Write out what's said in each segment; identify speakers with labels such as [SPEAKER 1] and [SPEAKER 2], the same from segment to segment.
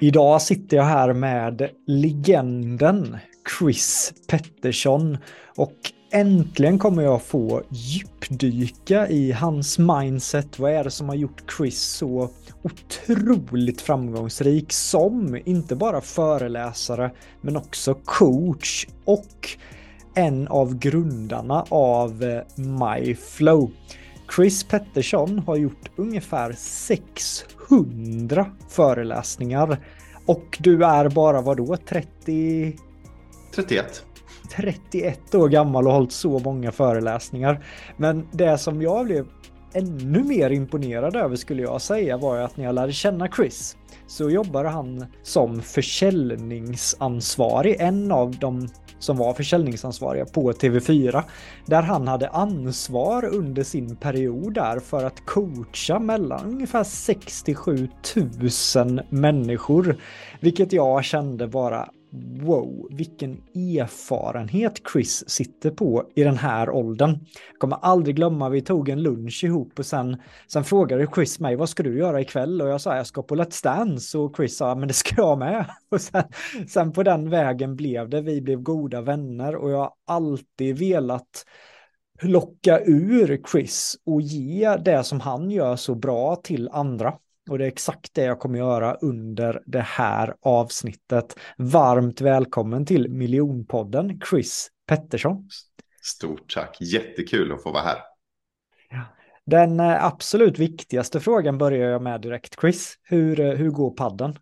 [SPEAKER 1] Idag sitter jag här med legenden Chris Pettersson och äntligen kommer jag få djupdyka i hans mindset. Vad är det som har gjort Chris så otroligt framgångsrik som inte bara föreläsare men också coach och en av grundarna av eh, MyFlow. Chris Pettersson har gjort ungefär 600 föreläsningar och du är bara vad då 30?
[SPEAKER 2] 31.
[SPEAKER 1] 31 år gammal och hållit så många föreläsningar. Men det som jag blev ännu mer imponerad över skulle jag säga var att när jag lärde känna Chris så jobbade han som försäljningsansvarig, en av de som var försäljningsansvariga på TV4, där han hade ansvar under sin period där för att coacha mellan ungefär 67 000 människor, vilket jag kände vara wow, vilken erfarenhet Chris sitter på i den här åldern. Jag kommer aldrig glömma, vi tog en lunch ihop och sen, sen frågade Chris mig, vad ska du göra ikväll? Och jag sa, jag ska på Let's Dance och Chris sa, men det ska jag med. Och sen, sen på den vägen blev det, vi blev goda vänner och jag har alltid velat locka ur Chris och ge det som han gör så bra till andra. Och det är exakt det jag kommer göra under det här avsnittet. Varmt välkommen till Miljonpodden, Chris Pettersson.
[SPEAKER 2] Stort tack, jättekul att få vara här.
[SPEAKER 1] Den eh, absolut viktigaste frågan börjar jag med direkt, Chris. Hur, eh, hur går padden?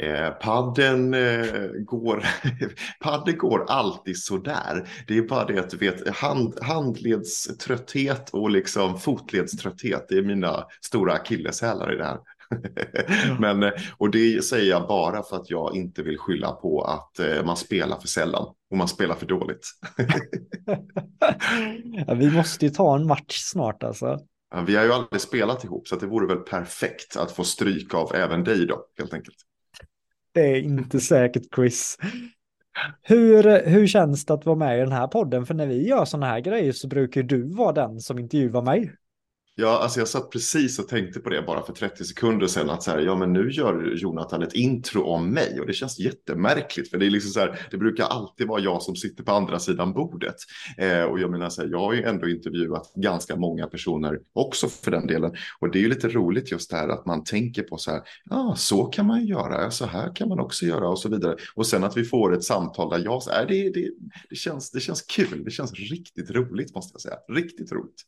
[SPEAKER 2] Eh, padden, eh, går, padden går alltid sådär. Det är bara det att du vet, hand, handledströtthet och liksom fotledströtthet, det är mina stora akilleshälar i det här. Men, eh, och det säger jag bara för att jag inte vill skylla på att eh, man spelar för sällan och man spelar för dåligt.
[SPEAKER 1] ja, vi måste ju ta en match snart alltså.
[SPEAKER 2] Ja, vi har ju aldrig spelat ihop så det vore väl perfekt att få stryk av även dig då, helt enkelt.
[SPEAKER 1] Det är inte säkert Chris. Hur, hur känns det att vara med i den här podden? För när vi gör sådana här grejer så brukar du vara den som intervjuar mig.
[SPEAKER 2] Ja, alltså jag satt precis och tänkte på det bara för 30 sekunder sedan att så här, ja men nu gör Jonathan ett intro om mig och det känns jättemärkligt för det är liksom så här, det brukar alltid vara jag som sitter på andra sidan bordet. Eh, och jag menar så här, jag har ju ändå intervjuat ganska många personer också för den delen och det är ju lite roligt just det här att man tänker på så här, ja ah, så kan man göra, så här kan man också göra och så vidare. Och sen att vi får ett samtal där jag, så här, det, det, det, känns, det känns kul, det känns riktigt roligt måste jag säga, riktigt roligt.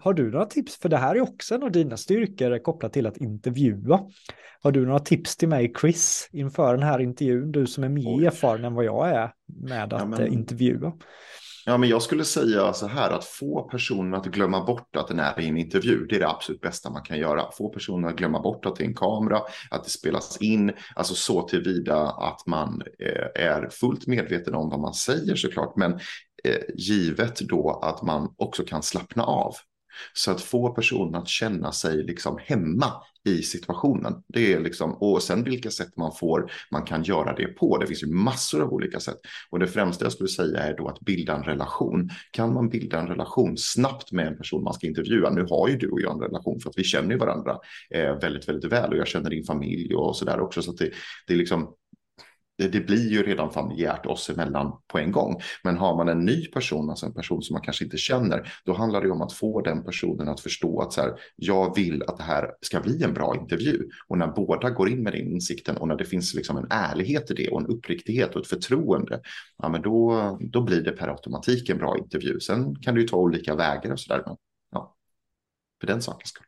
[SPEAKER 1] Har du några tips? För det här är också en av dina styrkor kopplat till att intervjua. Har du några tips till mig, Chris, inför den här intervjun? Du som är mer Oj. erfaren än vad jag är med att ja, men... intervjua.
[SPEAKER 2] Ja, men jag skulle säga så här att få personen att glömma bort att den är i en intervju. Det är det absolut bästa man kan göra. Få personen att glömma bort att det är en kamera, att det spelas in, alltså så tillvida att man eh, är fullt medveten om vad man säger såklart, men eh, Eh, givet då att man också kan slappna av. Så att få personen att känna sig liksom hemma i situationen. Det är liksom, och sen vilka sätt man får, man kan göra det på. Det finns ju massor av olika sätt. Och det främsta jag skulle säga är då att bilda en relation. Kan man bilda en relation snabbt med en person man ska intervjua? Nu har ju du och jag en relation för att vi känner ju varandra eh, väldigt, väldigt väl och jag känner din familj och så där också. Så att det, det är liksom det blir ju redan familjärt oss emellan på en gång. Men har man en ny person, alltså en person som man kanske inte känner, då handlar det om att få den personen att förstå att så här, jag vill att det här ska bli en bra intervju. Och när båda går in med den insikten och när det finns liksom en ärlighet i det och en uppriktighet och ett förtroende, ja, men då, då blir det per automatik en bra intervju. Sen kan det ju ta olika vägar och så där. Men, ja, för den sakens skull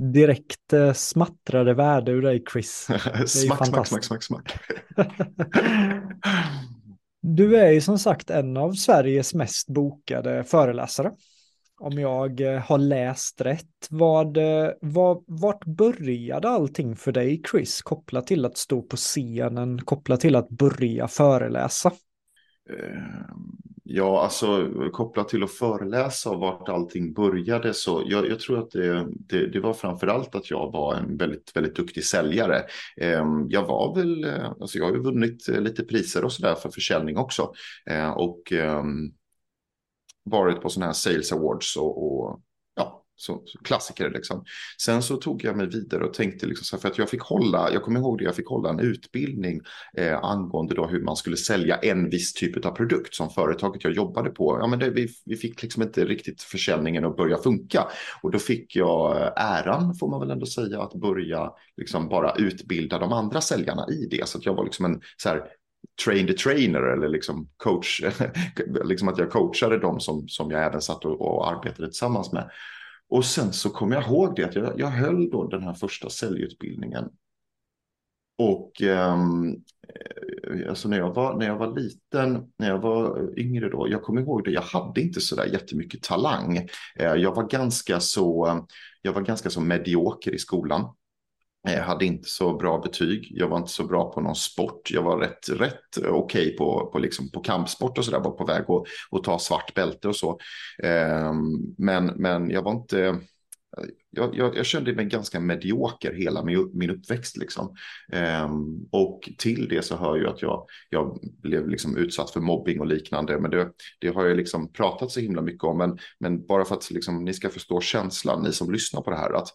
[SPEAKER 1] direkt eh, smattrade värde ur dig Chris.
[SPEAKER 2] smack, smack, smack, smack, smack.
[SPEAKER 1] du är ju som sagt en av Sveriges mest bokade föreläsare. Om jag eh, har läst rätt. Vad, eh, vad, vart började allting för dig Chris? Kopplat till att stå på scenen, kopplat till att börja föreläsa?
[SPEAKER 2] Ja, alltså kopplat till att föreläsa och vart allting började så jag, jag tror att det, det, det, var framför allt att jag var en väldigt, väldigt duktig säljare. Ehm, jag var väl, eh, alltså jag har ju vunnit eh, lite priser och sådär för försäljning också eh, och ehm, varit på sådana här sales awards och, och så, så klassiker liksom. Sen så tog jag mig vidare och tänkte liksom så här, för att jag fick hålla, jag kommer ihåg det, jag fick hålla en utbildning eh, angående då hur man skulle sälja en viss typ av produkt som företaget jag jobbade på. Ja, men det, vi, vi fick liksom inte riktigt försäljningen att börja funka och då fick jag eh, äran, får man väl ändå säga, att börja liksom bara utbilda de andra säljarna i det. Så att jag var liksom en så här train the trainer eller liksom coach, liksom att jag coachade dem som, som jag även satt och, och arbetade tillsammans med. Och sen så kom jag ihåg det att jag, jag höll då den här första säljutbildningen. Och ehm, eh, alltså när jag, var, när jag var liten, när jag var eh, yngre då, jag kommer ihåg det, jag hade inte så där jättemycket talang. Eh, jag var ganska så, jag var ganska så medioker i skolan. Eh, jag hade inte så bra betyg. Jag var inte så bra på någon sport. Jag var rätt, rätt okej okay på, på, liksom, på kampsport och sådär. Var på väg att, att ta svart bälte och så. Um, men, men jag var inte... Jag, jag, jag, kände mig ganska medioker hela min, min uppväxt. Liksom. Um, och till det så hör ju att jag, jag blev liksom utsatt för mobbing och liknande. Men det, det har jag liksom pratat så himla mycket om. Men, men bara för att liksom, ni ska förstå känslan, ni som lyssnar på det här. att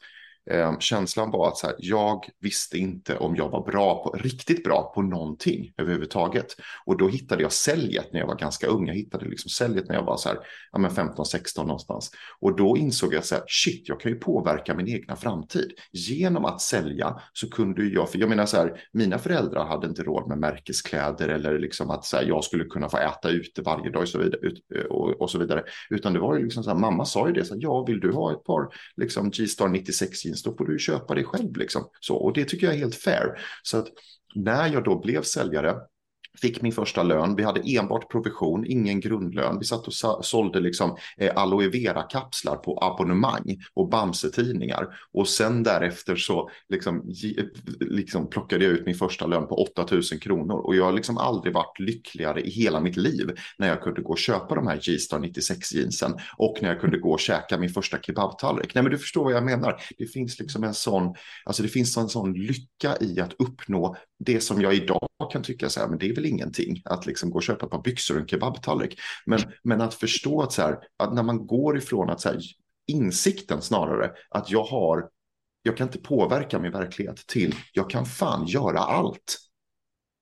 [SPEAKER 2] Eh, känslan var att så här, jag visste inte om jag var bra på, riktigt bra på någonting överhuvudtaget. Och då hittade jag säljet när jag var ganska ung. Jag hittade liksom säljet när jag var så här, ja, 15-16 någonstans. Och då insåg jag så här, shit, jag kan ju påverka min egna framtid. Genom att sälja så kunde jag, för jag menar så här, mina föräldrar hade inte råd med märkeskläder eller liksom att så här, jag skulle kunna få äta ute varje dag och så vidare. Eh, och, och så vidare. Utan det var ju liksom så här, mamma sa ju det, så här, ja, vill du ha ett par liksom G-Star 96 finns, då får du köpa det själv. Liksom. Så, och det tycker jag är helt fair. Så att när jag då blev säljare Fick min första lön. Vi hade enbart provision, ingen grundlön. Vi satt och sålde liksom eh, aloe vera-kapslar på abonnemang och Bamse-tidningar. Och sen därefter så liksom, liksom plockade jag ut min första lön på 8000 kronor. Och jag har liksom aldrig varit lyckligare i hela mitt liv när jag kunde gå och köpa de här G-Star 96 jeansen och när jag kunde gå och käka min första kebabtallrik. Nej men du förstår vad jag menar. Det finns liksom en sån, alltså det finns en sån lycka i att uppnå det som jag idag kan tycka så här, men det är väl ingenting att liksom gå och köpa ett par byxor och en kebabtallrik. Men, men att förstå att, så här, att när man går ifrån att så här, insikten snarare, att jag har, jag kan inte påverka min verklighet till, jag kan fan göra allt.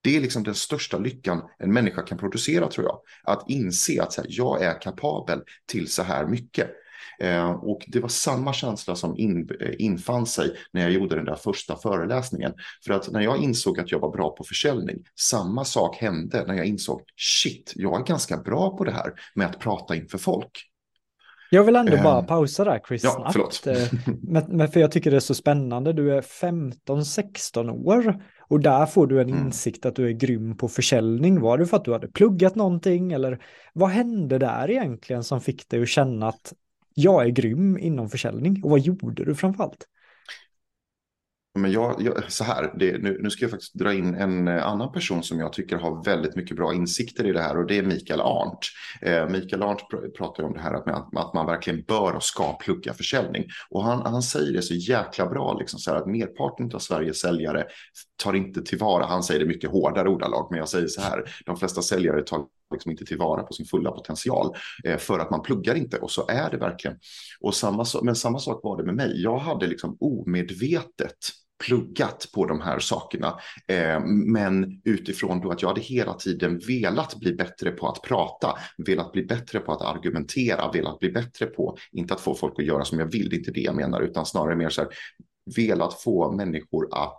[SPEAKER 2] Det är liksom den största lyckan en människa kan producera tror jag. Att inse att så här, jag är kapabel till så här mycket. Eh, och det var samma känsla som in, eh, infann sig när jag gjorde den där första föreläsningen. För att när jag insåg att jag var bra på försäljning, samma sak hände när jag insåg shit, jag är ganska bra på det här med att prata inför folk.
[SPEAKER 1] Jag vill ändå bara ehm, pausa där Chris.
[SPEAKER 2] Ja, förlåt.
[SPEAKER 1] Eh, men, men för jag tycker det är så spännande. Du är 15-16 år och där får du en mm. insikt att du är grym på försäljning. Var det för att du hade pluggat någonting eller vad hände där egentligen som fick dig att känna att jag är grym inom försäljning. Och vad gjorde du framförallt?
[SPEAKER 2] Men jag, jag, så här, det, nu, nu, ska jag faktiskt dra in en eh, annan person som jag tycker har väldigt mycket bra insikter i det här och det är Mikael Arndt. Eh, Mikael Arndt pr pratar om det här att, man, att man verkligen bör och ska plugga försäljning. Och han, han säger det så jäkla bra, liksom så här, att merparten av Sveriges säljare tar inte tillvara, han säger det mycket hårdare ordalag, men jag säger så här, de flesta säljare tar liksom inte tillvara på sin fulla potential eh, för att man pluggar inte och så är det verkligen. Och samma, men samma sak var det med mig. Jag hade liksom omedvetet pluggat på de här sakerna. Eh, men utifrån då att jag hade hela tiden velat bli bättre på att prata, velat bli bättre på att argumentera, velat bli bättre på, inte att få folk att göra som jag vill, det är inte det jag menar, utan snarare mer så här, velat få människor att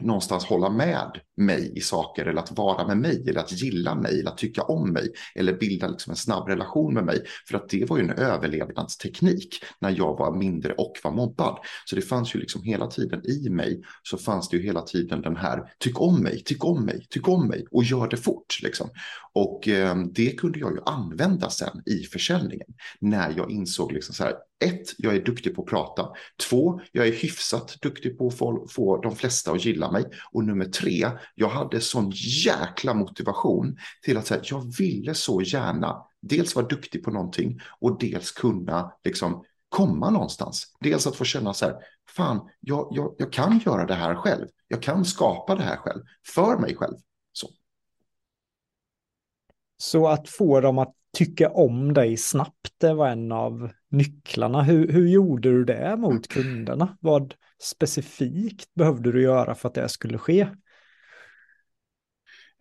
[SPEAKER 2] någonstans hålla med mig i saker eller att vara med mig eller att gilla mig eller att tycka om mig eller bilda liksom en snabb relation med mig. För att det var ju en överlevnadsteknik när jag var mindre och var mobbad. Så det fanns ju liksom hela tiden i mig så fanns det ju hela tiden den här tyck om mig, tyck om mig, tyck om mig och gör det fort liksom. Och eh, det kunde jag ju använda sen i försäljningen när jag insåg liksom så här ett, jag är duktig på att prata. Två, jag är hyfsat duktig på att få, få de flesta att gilla mig. Och nummer tre, jag hade sån jäkla motivation till att säga att jag ville så gärna dels vara duktig på någonting och dels kunna liksom komma någonstans. Dels att få känna så här, fan, jag, jag, jag kan göra det här själv. Jag kan skapa det här själv, för mig själv. Så.
[SPEAKER 1] Att få dem att tycka om dig snabbt, det var en av nycklarna. Hur, hur gjorde du det mot kunderna? Vad specifikt behövde du göra för att det skulle ske?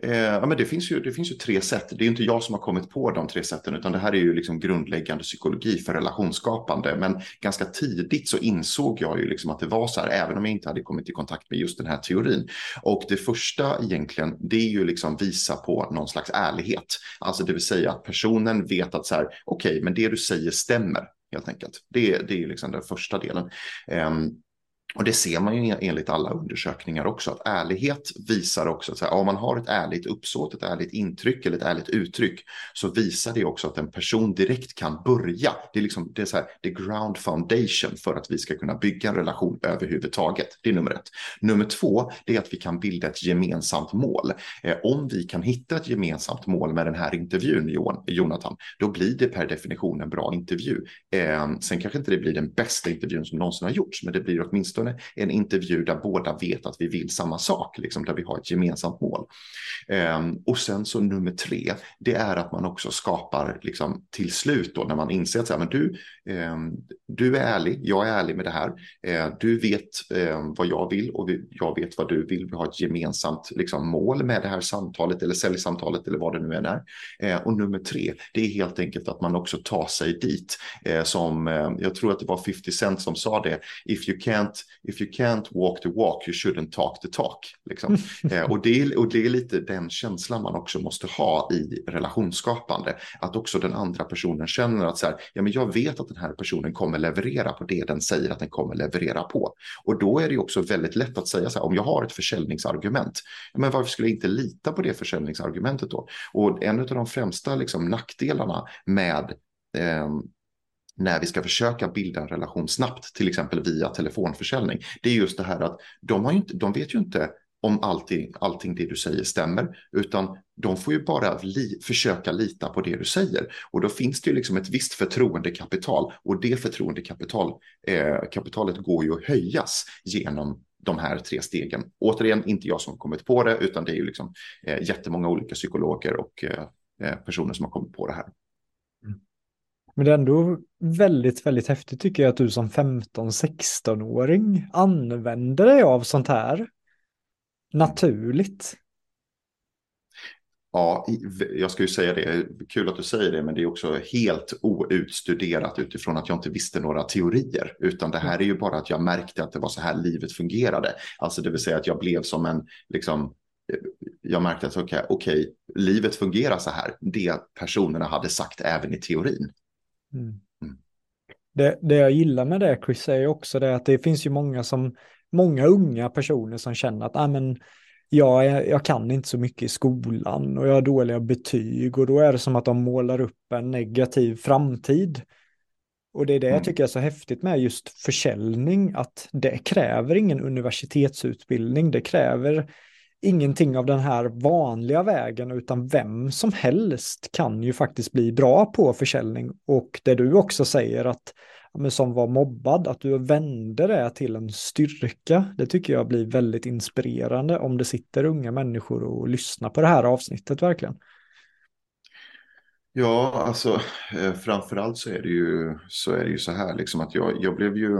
[SPEAKER 2] Eh, ja, men det, finns ju, det finns ju tre sätt. Det är inte jag som har kommit på de tre sätten, utan det här är ju liksom grundläggande psykologi för relationsskapande. Men ganska tidigt så insåg jag ju liksom att det var så här, även om jag inte hade kommit i kontakt med just den här teorin. Och det första egentligen, det är ju liksom visa på någon slags ärlighet. Alltså det vill säga att personen vet att så här, okej, okay, men det du säger stämmer helt enkelt. Det, det är liksom den första delen. Um, och det ser man ju enligt alla undersökningar också, att ärlighet visar också att om man har ett ärligt uppsåt, ett ärligt intryck eller ett ärligt uttryck, så visar det också att en person direkt kan börja. Det är liksom det är så här, the ground foundation för att vi ska kunna bygga en relation överhuvudtaget. Det är nummer ett. Nummer två, det är att vi kan bilda ett gemensamt mål. Eh, om vi kan hitta ett gemensamt mål med den här intervjun, Jonathan, då blir det per definition en bra intervju. Eh, sen kanske inte det blir den bästa intervjun som någonsin har gjorts, men det blir åtminstone åtminstone en intervju där båda vet att vi vill samma sak, liksom, där vi har ett gemensamt mål. Um, och sen så nummer tre, det är att man också skapar liksom, till slut då när man inser att så här, men du, um, du är ärlig, jag är ärlig med det här, uh, du vet um, vad jag vill och vi, jag vet vad du vill, vi har ett gemensamt liksom, mål med det här samtalet eller säljsamtalet eller vad det nu än är. Uh, och nummer tre, det är helt enkelt att man också tar sig dit. Uh, som, jag tror att det var 50 Cent som sa det, if you can't if you can't walk the walk you shouldn't talk the talk. Liksom. eh, och, det är, och det är lite den känslan man också måste ha i relationsskapande. Att också den andra personen känner att så här, ja, men jag vet att den här personen kommer leverera på det den säger att den kommer leverera på. Och då är det också väldigt lätt att säga så här, om jag har ett försäljningsargument, men varför skulle jag inte lita på det försäljningsargumentet då? Och en av de främsta liksom, nackdelarna med eh, när vi ska försöka bilda en relation snabbt, till exempel via telefonförsäljning, det är just det här att de, har inte, de vet ju inte om allting, allting det du säger stämmer, utan de får ju bara li, försöka lita på det du säger. Och då finns det ju liksom ett visst förtroendekapital och det förtroendekapitalet eh, går ju att höjas genom de här tre stegen. Återigen, inte jag som kommit på det, utan det är ju liksom eh, jättemånga olika psykologer och eh, eh personer som har kommit på det här.
[SPEAKER 1] Men det är ändå väldigt, väldigt häftigt tycker jag att du som 15-16-åring använder dig av sånt här naturligt.
[SPEAKER 2] Ja, jag ska ju säga det, kul att du säger det, men det är också helt outstuderat utifrån att jag inte visste några teorier, utan det här är ju bara att jag märkte att det var så här livet fungerade. Alltså det vill säga att jag blev som en, liksom, eh, jag märkte att okej, okay, okay, livet fungerar så här, det personerna hade sagt även i teorin.
[SPEAKER 1] Mm. mm. Det, det jag gillar med det Chris är också det att det finns ju många som, många unga personer som känner att ah, men, jag, jag kan inte så mycket i skolan och jag har dåliga betyg och då är det som att de målar upp en negativ framtid. Och det är det jag mm. tycker är så häftigt med just försäljning, att det kräver ingen universitetsutbildning, det kräver ingenting av den här vanliga vägen, utan vem som helst kan ju faktiskt bli bra på försäljning. Och det du också säger att som var mobbad, att du vände det till en styrka, det tycker jag blir väldigt inspirerande om det sitter unga människor och lyssnar på det här avsnittet verkligen.
[SPEAKER 2] Ja, alltså eh, framförallt så är det ju så, är det ju så här liksom att jag, jag blev ju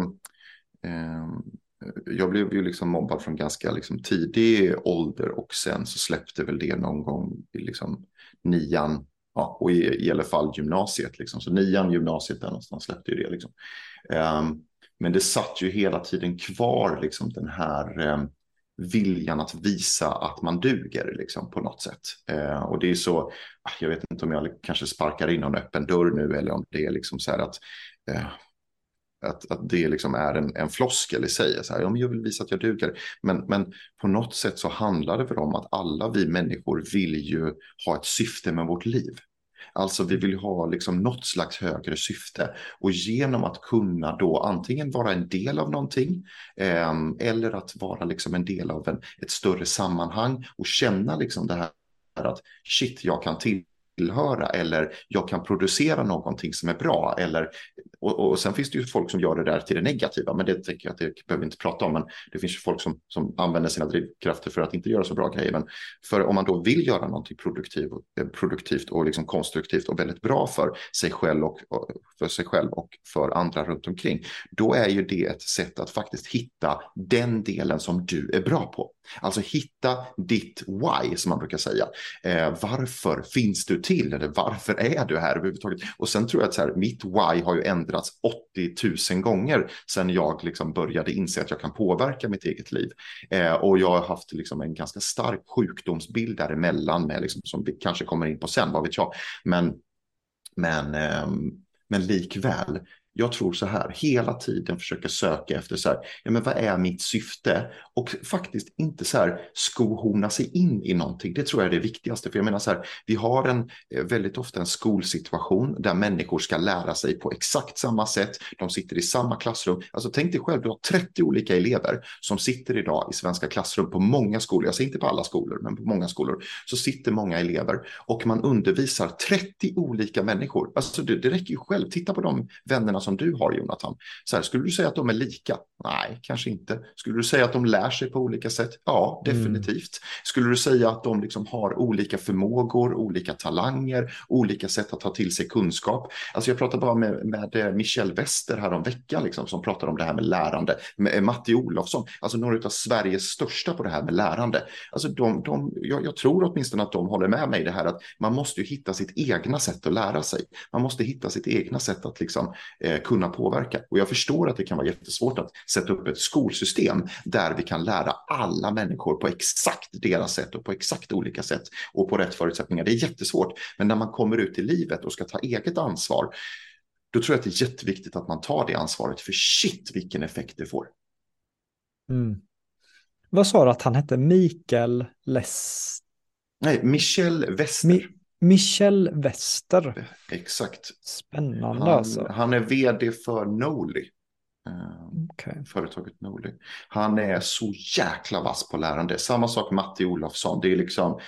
[SPEAKER 2] eh, jag blev ju liksom mobbad från ganska liksom tidig ålder och sen så släppte väl det någon gång i liksom nian ja, och i, i alla fall gymnasiet. Liksom. Så nian, gymnasiet, där någonstans släppte ju det. Liksom. Um, men det satt ju hela tiden kvar liksom, den här um, viljan att visa att man duger liksom, på något sätt. Uh, och det är så, jag vet inte om jag kanske sparkar in någon öppen dörr nu eller om det är liksom så här att uh, att, att det liksom är en, en floskel i sig. Så här, ja, men jag vill visa att jag duger. Men, men på något sätt så handlar det väl om att alla vi människor vill ju ha ett syfte med vårt liv. Alltså vi vill ha liksom något slags högre syfte. Och genom att kunna då antingen vara en del av någonting eh, eller att vara liksom en del av en, ett större sammanhang och känna liksom det här att shit, jag kan till tillhöra eller jag kan producera någonting som är bra eller och, och sen finns det ju folk som gör det där till det negativa men det tänker jag att det behöver vi inte prata om men det finns ju folk som, som använder sina drivkrafter för att inte göra så bra grejer men för om man då vill göra någonting produktiv, eh, produktivt och liksom konstruktivt och väldigt bra för sig själv och, och för sig själv och för andra runt omkring då är ju det ett sätt att faktiskt hitta den delen som du är bra på alltså hitta ditt why som man brukar säga eh, varför finns du till? Eller varför är du här överhuvudtaget? Och sen tror jag att så här, mitt why har ju ändrats 80 000 gånger sedan jag liksom började inse att jag kan påverka mitt eget liv. Eh, och jag har haft liksom en ganska stark sjukdomsbild däremellan med, liksom, som vi kanske kommer in på sen, vad vet jag. Men, men, eh, men likväl jag tror så här, hela tiden försöka söka efter så här, ja men vad är mitt syfte? Och faktiskt inte så här skohorna sig in i någonting. Det tror jag är det viktigaste. För jag menar så här, vi har en eh, väldigt ofta en skolsituation där människor ska lära sig på exakt samma sätt. De sitter i samma klassrum. Alltså tänk dig själv, du har 30 olika elever som sitter idag i svenska klassrum på många skolor. Jag säger inte på alla skolor, men på många skolor så sitter många elever och man undervisar 30 olika människor. Alltså det, det räcker ju själv. Titta på de vännerna som du har, Jonathan. Så här, skulle du säga att de är lika? Nej, kanske inte. Skulle du säga att de lär sig på olika sätt? Ja, mm. definitivt. Mm. Skulle du säga att de liksom har olika förmågor, olika talanger, olika sätt att ta till sig kunskap? Alltså jag pratade bara med, med eh, Michel Wester här om veckan liksom, som pratar om det här med lärande. Med eh, Matti Olofsson, alltså några av Sveriges största på det här med lärande. Alltså de, de, jag, jag tror åtminstone att de håller med mig i det här att man måste ju hitta sitt egna sätt att lära sig. Man måste hitta sitt egna sätt att liksom, eh, kunna påverka. Och jag förstår att det kan vara jättesvårt att sätta upp ett skolsystem där vi kan lära alla människor på exakt deras sätt och på exakt olika sätt och på rätt förutsättningar. Det är jättesvårt. Men när man kommer ut i livet och ska ta eget ansvar, då tror jag att det är jätteviktigt att man tar det ansvaret. För shit vilken effekt det får.
[SPEAKER 1] Mm. Vad sa du att han hette? Mikael Less?
[SPEAKER 2] Nej, Michel Wester. Mi
[SPEAKER 1] Michel Wester.
[SPEAKER 2] Exakt.
[SPEAKER 1] Spännande
[SPEAKER 2] han,
[SPEAKER 1] alltså.
[SPEAKER 2] Han är vd för Noli.
[SPEAKER 1] Eh, okay.
[SPEAKER 2] Företaget Noli. Han är så jäkla vass på lärande. Samma sak Matti Olofsson. Det är liksom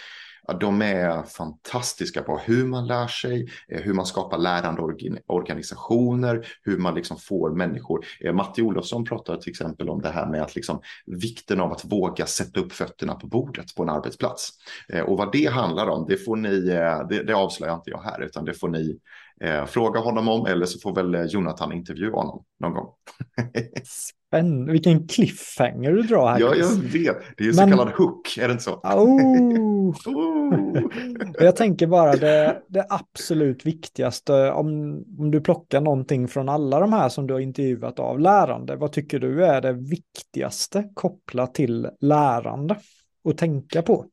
[SPEAKER 2] de är fantastiska på hur man lär sig, eh, hur man skapar lärande organisationer, hur man liksom får människor. Eh, Matti Olofsson pratar till exempel om det här med att liksom, vikten av att våga sätta upp fötterna på bordet på en arbetsplats. Eh, och vad det handlar om, det får ni, det, det avslöjar inte jag här, utan det får ni eh, fråga honom om eller så får väl Jonathan intervjua honom någon gång.
[SPEAKER 1] Spännande, vilken cliffhanger du drar här.
[SPEAKER 2] Ja, jag vet. Det är så Men... kallad hook, är det inte så?
[SPEAKER 1] Oh. oh. jag tänker bara det, det absolut viktigaste, om, om du plockar någonting från alla de här som du har intervjuat av lärande, vad tycker du är det viktigaste kopplat till lärande att tänka på?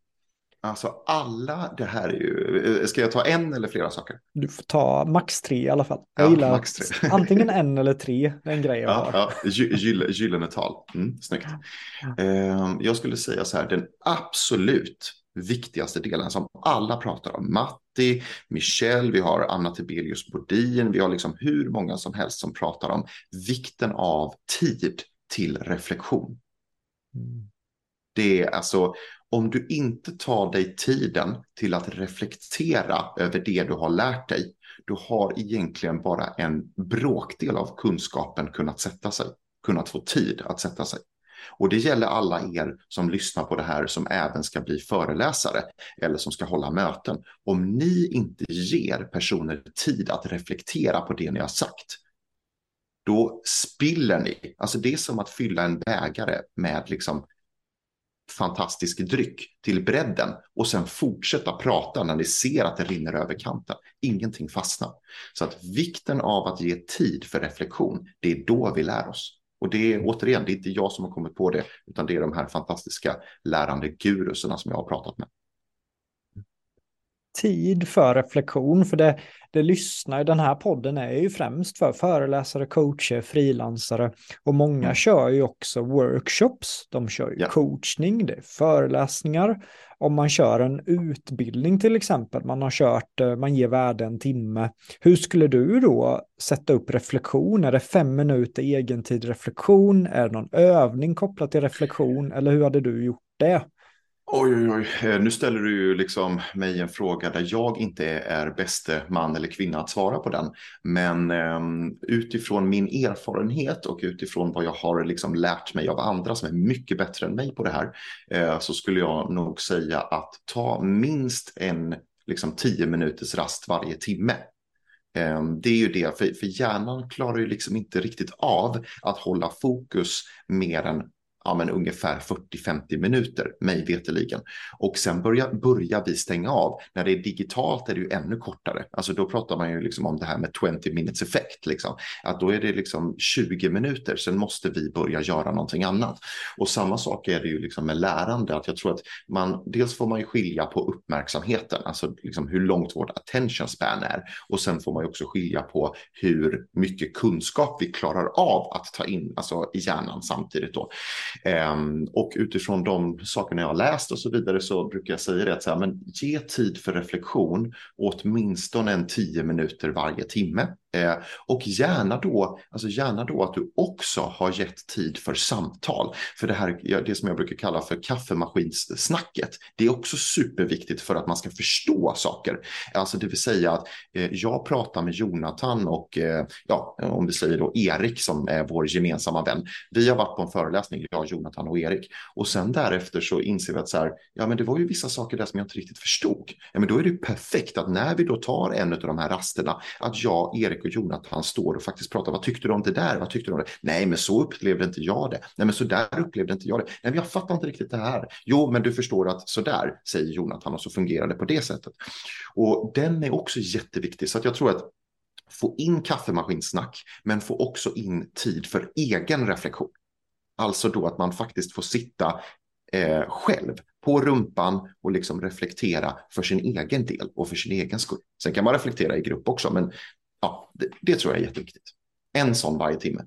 [SPEAKER 2] Alltså alla, det här är ju, ska jag ta en eller flera saker?
[SPEAKER 1] Du får ta max tre i alla fall. Jag ja, gillar max tre. antingen en eller tre, det är en grej jag
[SPEAKER 2] ja, har. Ja, gyllene tal, mm, snyggt. Uh, jag skulle säga så här, den absolut viktigaste delen som alla pratar om. Matti, Michelle, vi har Anna Tibelius Bodin, vi har liksom hur många som helst som pratar om vikten av tid till reflektion. Mm. Det är alltså, om du inte tar dig tiden till att reflektera över det du har lärt dig, du har egentligen bara en bråkdel av kunskapen kunnat sätta sig, kunnat få tid att sätta sig. Och det gäller alla er som lyssnar på det här som även ska bli föreläsare eller som ska hålla möten. Om ni inte ger personer tid att reflektera på det ni har sagt, då spiller ni. Alltså det är som att fylla en bägare med liksom fantastisk dryck till bredden och sen fortsätta prata när ni ser att det rinner över kanten. Ingenting fastnar. Så att vikten av att ge tid för reflektion, det är då vi lär oss. Och det är återigen, det är inte jag som har kommit på det, utan det är de här fantastiska lärande gurusarna som jag har pratat med.
[SPEAKER 1] Tid för reflektion, för det, det lyssnar, den här podden är ju främst för föreläsare, coacher, frilansare och många mm. kör ju också workshops, de kör ju ja. coachning, det är föreläsningar. Om man kör en utbildning till exempel, man har kört, eh, man ger värde en timme. Hur skulle du då sätta upp reflektion? Är det fem minuter egentid reflektion? Är det någon övning kopplat till reflektion? Eller hur hade du gjort det?
[SPEAKER 2] Oj, oj, oj. Eh, nu ställer du ju liksom mig en fråga där jag inte är bäste man eller kvinna att svara på den. Men eh, utifrån min erfarenhet och utifrån vad jag har liksom lärt mig av andra som är mycket bättre än mig på det här eh, så skulle jag nog säga att ta minst en liksom, tio minuters rast varje timme. Ehm, det är ju det, för, för hjärnan klarar ju liksom inte riktigt av att hålla fokus mer än ja, men ungefär 40-50 minuter, mig veteligen. Och sen börjar, börjar vi stänga av. När det är digitalt är det ju ännu kortare. Alltså då pratar man ju liksom om det här med 20 minutes effekt. Liksom. Att då är det liksom 20 minuter, sen måste vi börja göra någonting annat. Och samma sak är det ju liksom med lärande, att jag tror att man, dels får man ju skilja på uppmärksamheten, alltså liksom hur långt vårt attention span är. Och sen får man ju också skilja på hur mycket kunskap vi klarar av att ta in, alltså i hjärnan samtidigt då. Ehm, och utifrån de sakerna jag har läst och så vidare så brukar jag säga det att så här, men ge tid för reflektion åtminstone en tio minuter varje timme. Eh, och gärna då, alltså gärna då att du också har gett tid för samtal. För det här, det som jag brukar kalla för kaffemaskinssnacket, det är också superviktigt för att man ska förstå saker. Alltså det vill säga att eh, jag pratar med Jonathan och eh, ja, om vi säger då Erik som är vår gemensamma vän. Vi har varit på en föreläsning, jag, Jonathan och Erik. Och sen därefter så inser vi att så här, ja men det var ju vissa saker där som jag inte riktigt förstod. Ja men då är det ju perfekt att när vi då tar en av de här rasterna, att jag, Erik Erik och Jonathan står och faktiskt pratar. Vad tyckte du om det där? Vad tyckte du om det? Nej, men så upplevde inte jag det. Nej, men så där upplevde inte jag det. Nej, men jag fattar inte riktigt det här. Jo, men du förstår att så där säger Jonathan och så fungerar det på det sättet. Och den är också jätteviktig. Så att jag tror att få in kaffemaskinsnack, men få också in tid för egen reflektion. Alltså då att man faktiskt får sitta eh, själv på rumpan och liksom reflektera för sin egen del och för sin egen skull. Sen kan man reflektera i grupp också, men ja, det, det tror jag är jätteviktigt. En sån varje timme.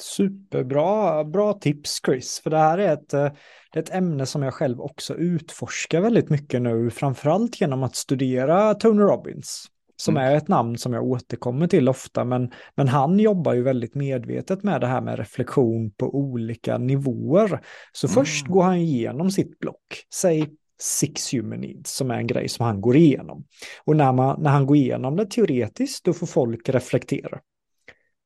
[SPEAKER 1] Superbra bra tips Chris, för det här är ett, eh, det är ett ämne som jag själv också utforskar väldigt mycket nu, framförallt genom att studera Tony Robbins, som mm. är ett namn som jag återkommer till ofta, men, men han jobbar ju väldigt medvetet med det här med reflektion på olika nivåer. Så mm. först går han igenom sitt block, säg Six Human Needs som är en grej som han går igenom. Och när, man, när han går igenom det teoretiskt då får folk reflektera.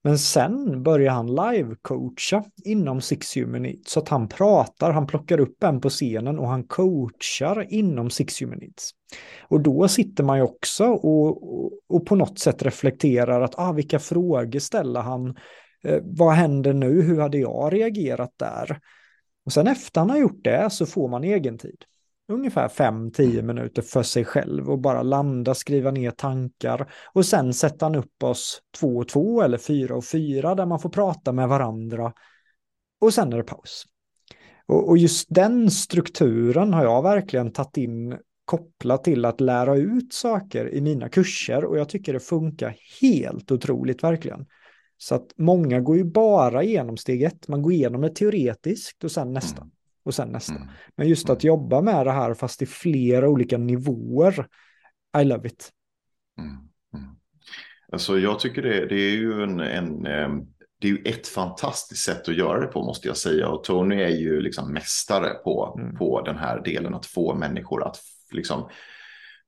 [SPEAKER 1] Men sen börjar han live-coacha inom Six Human Needs så att han pratar, han plockar upp en på scenen och han coachar inom Six Human Needs. Och då sitter man ju också och, och, och på något sätt reflekterar att ah, vilka frågor ställer han? Eh, vad händer nu? Hur hade jag reagerat där? Och sen efter han har gjort det så får man egen tid ungefär 5-10 minuter för sig själv och bara landa, skriva ner tankar och sen sätta han upp oss två och två eller fyra och fyra där man får prata med varandra och sen är det paus. Och, och just den strukturen har jag verkligen tagit in kopplat till att lära ut saker i mina kurser och jag tycker det funkar helt otroligt verkligen. Så att många går ju bara igenom steg ett, man går igenom det teoretiskt och sen nästa. Mm. Och sen nästa. Mm. Men just att mm. jobba med det här fast i flera olika nivåer, I love it.
[SPEAKER 2] Mm. Mm. Alltså jag tycker det, det är ju en, en ehm, det är ju ett fantastiskt sätt att göra det på måste jag säga. Och Tony är ju liksom mästare på, mm. på den här delen att få människor att liksom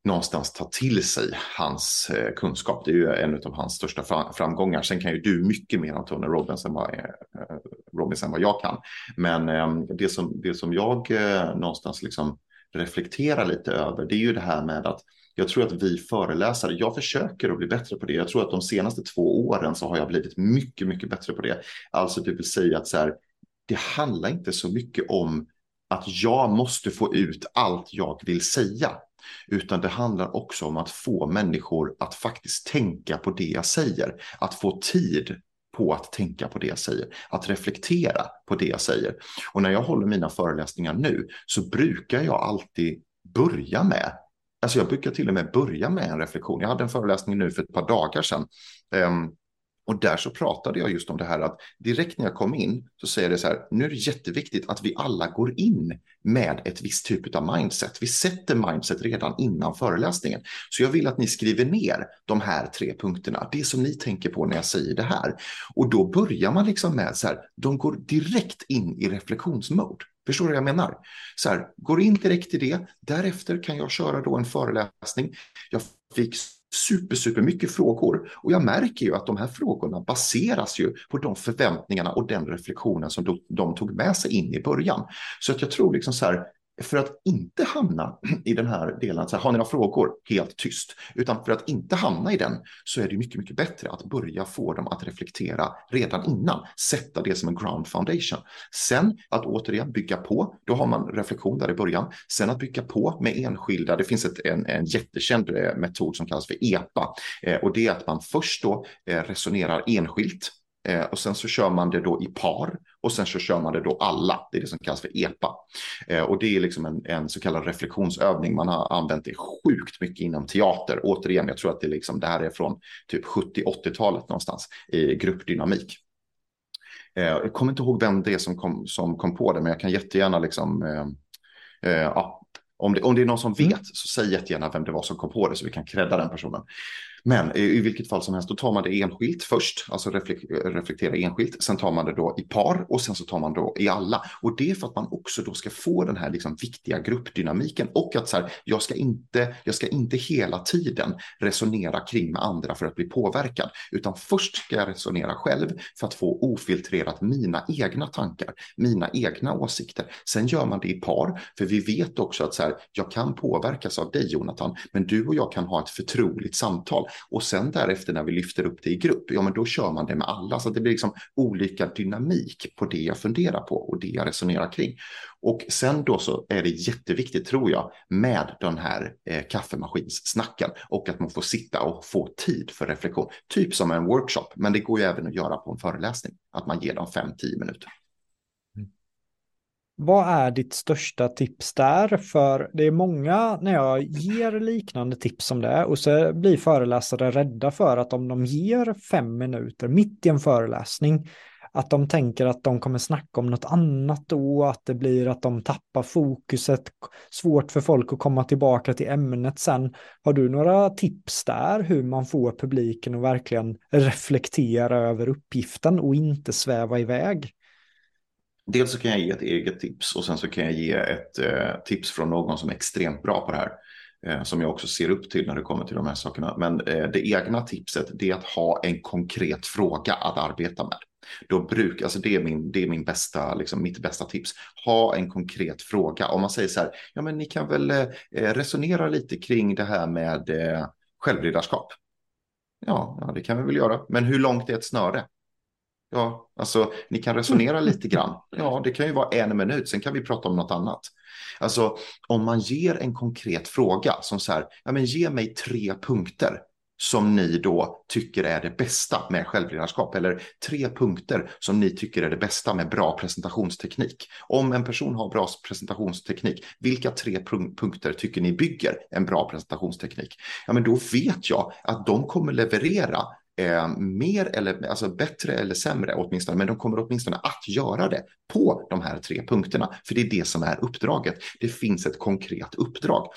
[SPEAKER 2] någonstans ta till sig hans eh, kunskap. Det är ju en av hans största framgångar. Sen kan ju du mycket mer om Tony Robbins än vad, eh, än vad jag kan. Men eh, det, som, det som jag eh, någonstans liksom reflekterar lite över det är ju det här med att jag tror att vi föreläsare, jag försöker att bli bättre på det. Jag tror att de senaste två åren så har jag blivit mycket, mycket bättre på det. Alltså typ det vill säga att så här, det handlar inte så mycket om att jag måste få ut allt jag vill säga. Utan det handlar också om att få människor att faktiskt tänka på det jag säger. Att få tid på att tänka på det jag säger, att reflektera på det jag säger. Och när jag håller mina föreläsningar nu så brukar jag alltid börja med Alltså jag brukar till och med börja med en reflektion. Jag hade en föreläsning nu för ett par dagar sedan. Um, och där så pratade jag just om det här att direkt när jag kom in så säger det så här, nu är det jätteviktigt att vi alla går in med ett visst typ av mindset. Vi sätter mindset redan innan föreläsningen. Så jag vill att ni skriver ner de här tre punkterna, det som ni tänker på när jag säger det här. Och då börjar man liksom med så här, de går direkt in i reflektionsmode. Förstår du vad jag menar? Så här, går in direkt i det. Därefter kan jag köra då en föreläsning. Jag fick super, super mycket frågor och jag märker ju att de här frågorna baseras ju på de förväntningarna och den reflektionen som de, de tog med sig in i början. Så att jag tror liksom så här, för att inte hamna i den här delen, så här, har ni några frågor? Helt tyst. Utan för att inte hamna i den så är det mycket, mycket bättre att börja få dem att reflektera redan innan. Sätta det som en ground foundation. Sen att återigen bygga på, då har man reflektion där i början. Sen att bygga på med enskilda, det finns ett, en, en jättekänd eh, metod som kallas för EPA. Eh, och det är att man först då eh, resonerar enskilt Eh, och sen så kör man det då i par och sen så kör man det då alla. Det är det som kallas för EPA. Eh, och det är liksom en, en, så kallad reflektionsövning. Man har använt det sjukt mycket inom teater. Återigen, jag tror att det, liksom, det här är från typ 70-80-talet någonstans i gruppdynamik. Eh, jag kommer inte ihåg vem det är som kom, som kom på det, men jag kan jättegärna liksom, eh, eh, ja, om det, om det är någon som mm. vet så säg jättegärna vem det var som kom på det så vi kan credda den personen. Men i, vilket fall som helst, då tar man det enskilt först, alltså reflek reflektera enskilt. Sen tar man det då i par och sen så tar man då i alla. Och det är för att man också då ska få den här liksom viktiga gruppdynamiken och att så här, jag ska inte, jag ska inte hela tiden resonera kring med andra för att bli påverkad, utan först ska jag resonera själv för att få ofiltrerat mina egna tankar, mina egna åsikter. Sen gör man det i par, för vi vet också att så här, jag kan påverkas av dig Jonathan, men du och jag kan ha ett förtroligt samtal och sen därefter när vi lyfter upp det i grupp, ja men då kör man det med alla. Så det blir liksom olika dynamik på det jag funderar på och det jag resonerar kring. Och sen då så är det jätteviktigt tror jag med den här eh, kaffemaskinssnacken och att man får sitta och få tid för reflektion. Typ som en workshop, men det går ju även att göra på en föreläsning. Att man ger dem 5-10 minuter.
[SPEAKER 1] Vad är ditt största tips där? För det är många när jag ger liknande tips som det och så blir föreläsare rädda för att om de ger fem minuter mitt i en föreläsning att de tänker att de kommer snacka om något annat då, att det blir att de tappar fokuset, svårt för folk att komma tillbaka till ämnet sen. Har du några tips där hur man får publiken att verkligen reflektera över uppgiften och inte sväva iväg?
[SPEAKER 2] Dels så kan jag ge ett eget tips och sen så kan jag ge ett eh, tips från någon som är extremt bra på det här. Eh, som jag också ser upp till när det kommer till de här sakerna. Men eh, det egna tipset det är att ha en konkret fråga att arbeta med. Då bruk, alltså det är, min, det är min bästa, liksom mitt bästa tips. Ha en konkret fråga. Om man säger så här, ja men ni kan väl eh, eh resonera lite kring det här med eh, självledarskap. Ja, ja, det kan vi väl göra. Men hur långt är ett snöre? Ja, alltså ni kan resonera lite grann. Ja, det kan ju vara en minut, sen kan vi prata om något annat. Alltså om man ger en konkret fråga som så här, ja men ge mig tre punkter som ni då tycker är det bästa med självledarskap eller tre punkter som ni tycker är det bästa med bra presentationsteknik. Om en person har bra presentationsteknik, vilka tre punkter tycker ni bygger en bra presentationsteknik? Ja, men då vet jag att de kommer leverera eh, mer eller alltså bättre eller sämre åtminstone, men de kommer åtminstone att göra det på de här tre punkterna. För det är det som är uppdraget. Det finns ett konkret uppdrag.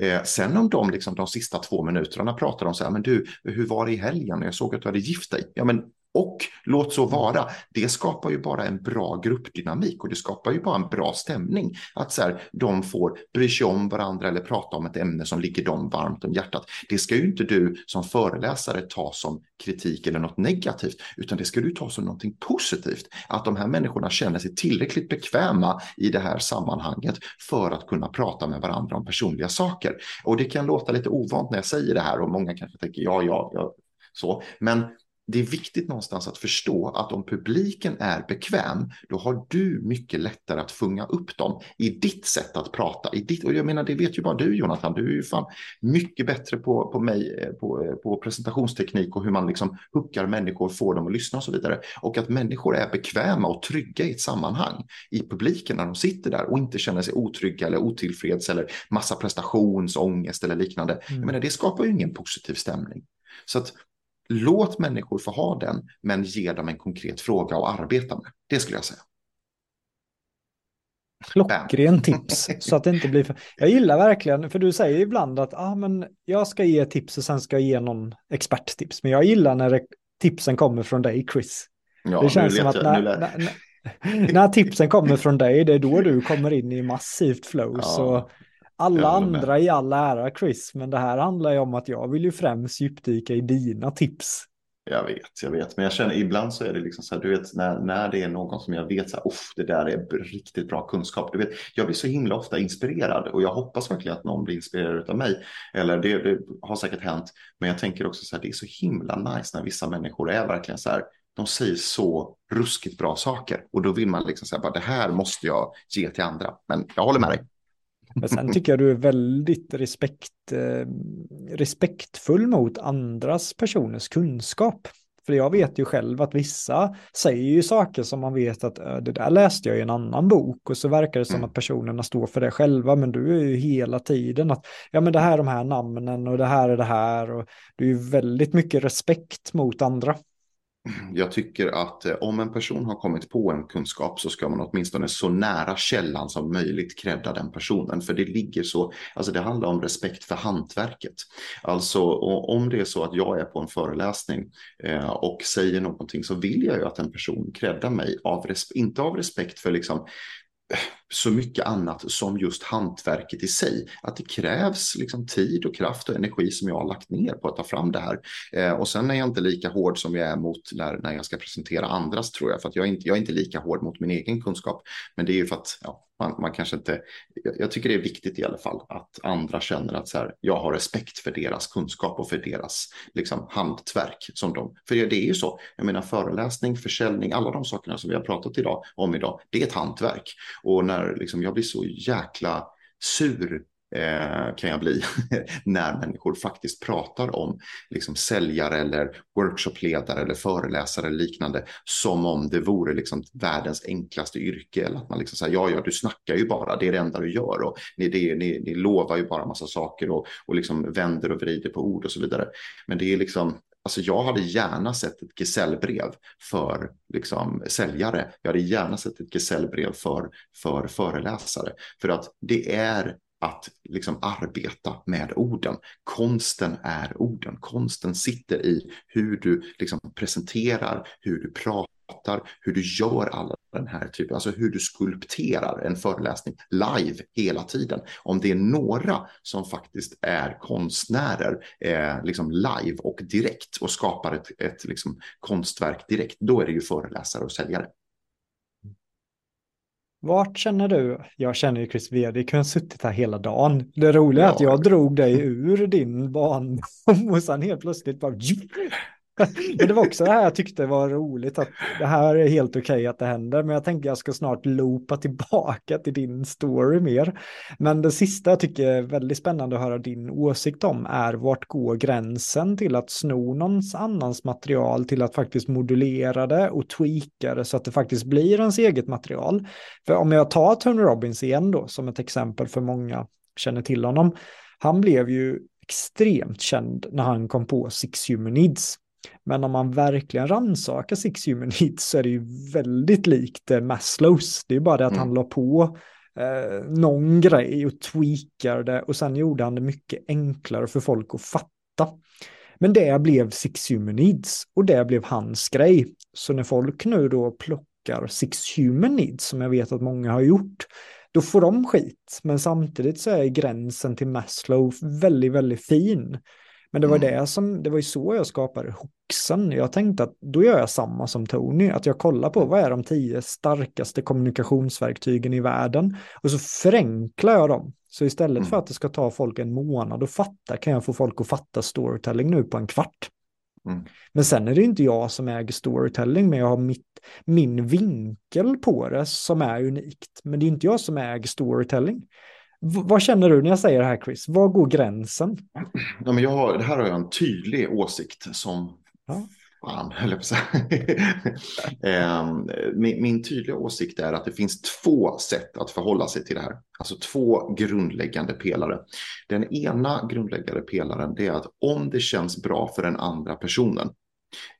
[SPEAKER 2] Eh, sen om de liksom de sista två minuterna pratar om så här, men du, hur var det i helgen? Jag såg att du hade gift dig. Ja, men och låt så vara, det skapar ju bara en bra gruppdynamik och det skapar ju bara en bra stämning. Att så här, de får bry sig om varandra eller prata om ett ämne som ligger dem varmt om hjärtat. Det ska ju inte du som föreläsare ta som kritik eller något negativt, utan det ska du ta som någonting positivt. Att de här människorna känner sig tillräckligt bekväma i det här sammanhanget för att kunna prata med varandra om personliga saker. Och det kan låta lite ovant när jag säger det här och många kanske tänker ja, ja, ja, så. Men det är viktigt någonstans att förstå att om publiken är bekväm, då har du mycket lättare att fånga upp dem i ditt sätt att prata. I ditt, och jag menar, det vet ju bara du Jonathan, du är ju fan mycket bättre på, på mig, eh, på, eh, på presentationsteknik och hur man liksom hookar människor, får dem att lyssna och så vidare. Och att människor är bekväma och trygga i ett sammanhang i publiken när de sitter där och inte känner sig otrygga eller otillfreds eller massa prestationsångest eller liknande. Mm. Jag menar, det skapar ju ingen positiv stämning. Så att Låt människor få ha den, men ge dem en konkret fråga att arbeta med. Det skulle jag säga.
[SPEAKER 1] Klockren tips så att det inte blir för... Jag gillar verkligen, för du säger ibland att ah, men jag ska ge tips och sen ska jag ge någon experttips. Men jag gillar när tipsen kommer från dig, Chris. Ja, det känns som att när, när, när, när, tipsen kommer från dig, det är då du kommer in i massivt flow. Ja. Så alla andra i all ära Chris, men det här handlar ju om att jag vill ju främst djupdyka i dina tips.
[SPEAKER 2] Jag vet, jag vet, men jag känner ibland så är det liksom så här, du vet, när, när det är någon som jag vet så här, det där är riktigt bra kunskap. Du vet, jag blir så himla ofta inspirerad och jag hoppas verkligen att någon blir inspirerad av mig. Eller det, det har säkert hänt, men jag tänker också så här, det är så himla nice när vissa människor är verkligen så här, de säger så ruskigt bra saker och då vill man liksom säga bara det här måste jag ge till andra. Men jag håller med dig.
[SPEAKER 1] Men sen tycker jag du är väldigt respekt, eh, respektfull mot andras personers kunskap. För jag vet ju själv att vissa säger ju saker som man vet att det där läste jag i en annan bok och så verkar det som mm. att personerna står för det själva men du är ju hela tiden att ja men det här är de här namnen och det här är det här och du är ju väldigt mycket respekt mot andra
[SPEAKER 2] jag tycker att eh, om en person har kommit på en kunskap så ska man åtminstone så nära källan som möjligt kredda den personen. För det ligger så, alltså det handlar om respekt för hantverket. Alltså om det är så att jag är på en föreläsning eh, och säger någonting så vill jag ju att en person kreddar mig, av inte av respekt för liksom eh, så mycket annat som just hantverket i sig. Att det krävs liksom tid och kraft och energi som jag har lagt ner på att ta fram det här. Eh, och sen är jag inte lika hård som jag är mot när, när jag ska presentera andras tror jag. För att jag är, inte, jag är inte lika hård mot min egen kunskap. Men det är ju för att ja, man, man kanske inte, jag tycker det är viktigt i alla fall att andra känner att så här, jag har respekt för deras kunskap och för deras liksom, hantverk. Som de, för det, det är ju så, jag menar föreläsning, försäljning, alla de sakerna som vi har pratat idag, om idag, det är ett hantverk. Och när liksom, jag blir så jäkla sur eh, kan jag bli när människor faktiskt pratar om liksom säljare eller workshopledare eller föreläsare eller liknande som om det vore liksom världens enklaste yrke eller att man liksom säger ja, ja, du snackar ju bara, det är det enda du gör och ni, det, ni, ni lovar ju bara massa saker och, och liksom vänder och vrider på ord och så vidare. Men det är liksom Alltså jag hade gärna sett ett gesällbrev för liksom, säljare. Jag hade gärna sett ett gesällbrev för, för föreläsare. För att det är att liksom arbeta med orden. Konsten är orden. Konsten sitter i hur du liksom presenterar, hur du pratar, hur du gör alla den här typen, alltså hur du skulpterar en föreläsning live hela tiden. Om det är några som faktiskt är konstnärer eh, liksom live och direkt och skapar ett, ett liksom konstverk direkt, då är det ju föreläsare och säljare.
[SPEAKER 1] Vart känner du? Jag känner ju Chris V, vi kunde ha suttit här hela dagen. Det roliga är ja. att jag drog dig ur din barndom och sen helt plötsligt bara men det var också det här jag tyckte var roligt, att det här är helt okej okay att det händer, men jag tänker jag ska snart loopa tillbaka till din story mer. Men det sista jag tycker är väldigt spännande att höra din åsikt om är vart går gränsen till att sno någons annans material till att faktiskt modulera det och tweaka det så att det faktiskt blir ens eget material. För om jag tar Tony Robbins igen då som ett exempel för många känner till honom, han blev ju extremt känd när han kom på Six Human Needs men om man verkligen rannsakar Six Human Needs så är det ju väldigt likt eh, Maslows. Det är bara det att mm. han la på eh, någon grej och tweakade det och sen gjorde han det mycket enklare för folk att fatta. Men det blev Six Human Needs och det blev hans grej. Så när folk nu då plockar Six Human Needs, som jag vet att många har gjort, då får de skit. Men samtidigt så är gränsen till Maslow väldigt, väldigt fin. Men det var mm. det som, det var ju så jag skapade hoxen. Jag tänkte att då gör jag samma som Tony, att jag kollar på vad är de tio starkaste kommunikationsverktygen i världen och så förenklar jag dem. Så istället mm. för att det ska ta folk en månad att fatta kan jag få folk att fatta storytelling nu på en kvart. Mm. Men sen är det inte jag som äger storytelling, men jag har mitt, min vinkel på det som är unikt. Men det är inte jag som äger storytelling. V vad känner du när jag säger det här Chris? Var går gränsen?
[SPEAKER 2] Ja, men jag har, det här har jag en tydlig åsikt som ja. fan, höll jag på um, min, min tydliga åsikt är att det finns två sätt att förhålla sig till det här. Alltså två grundläggande pelare. Den ena grundläggande pelaren är att om det känns bra för den andra personen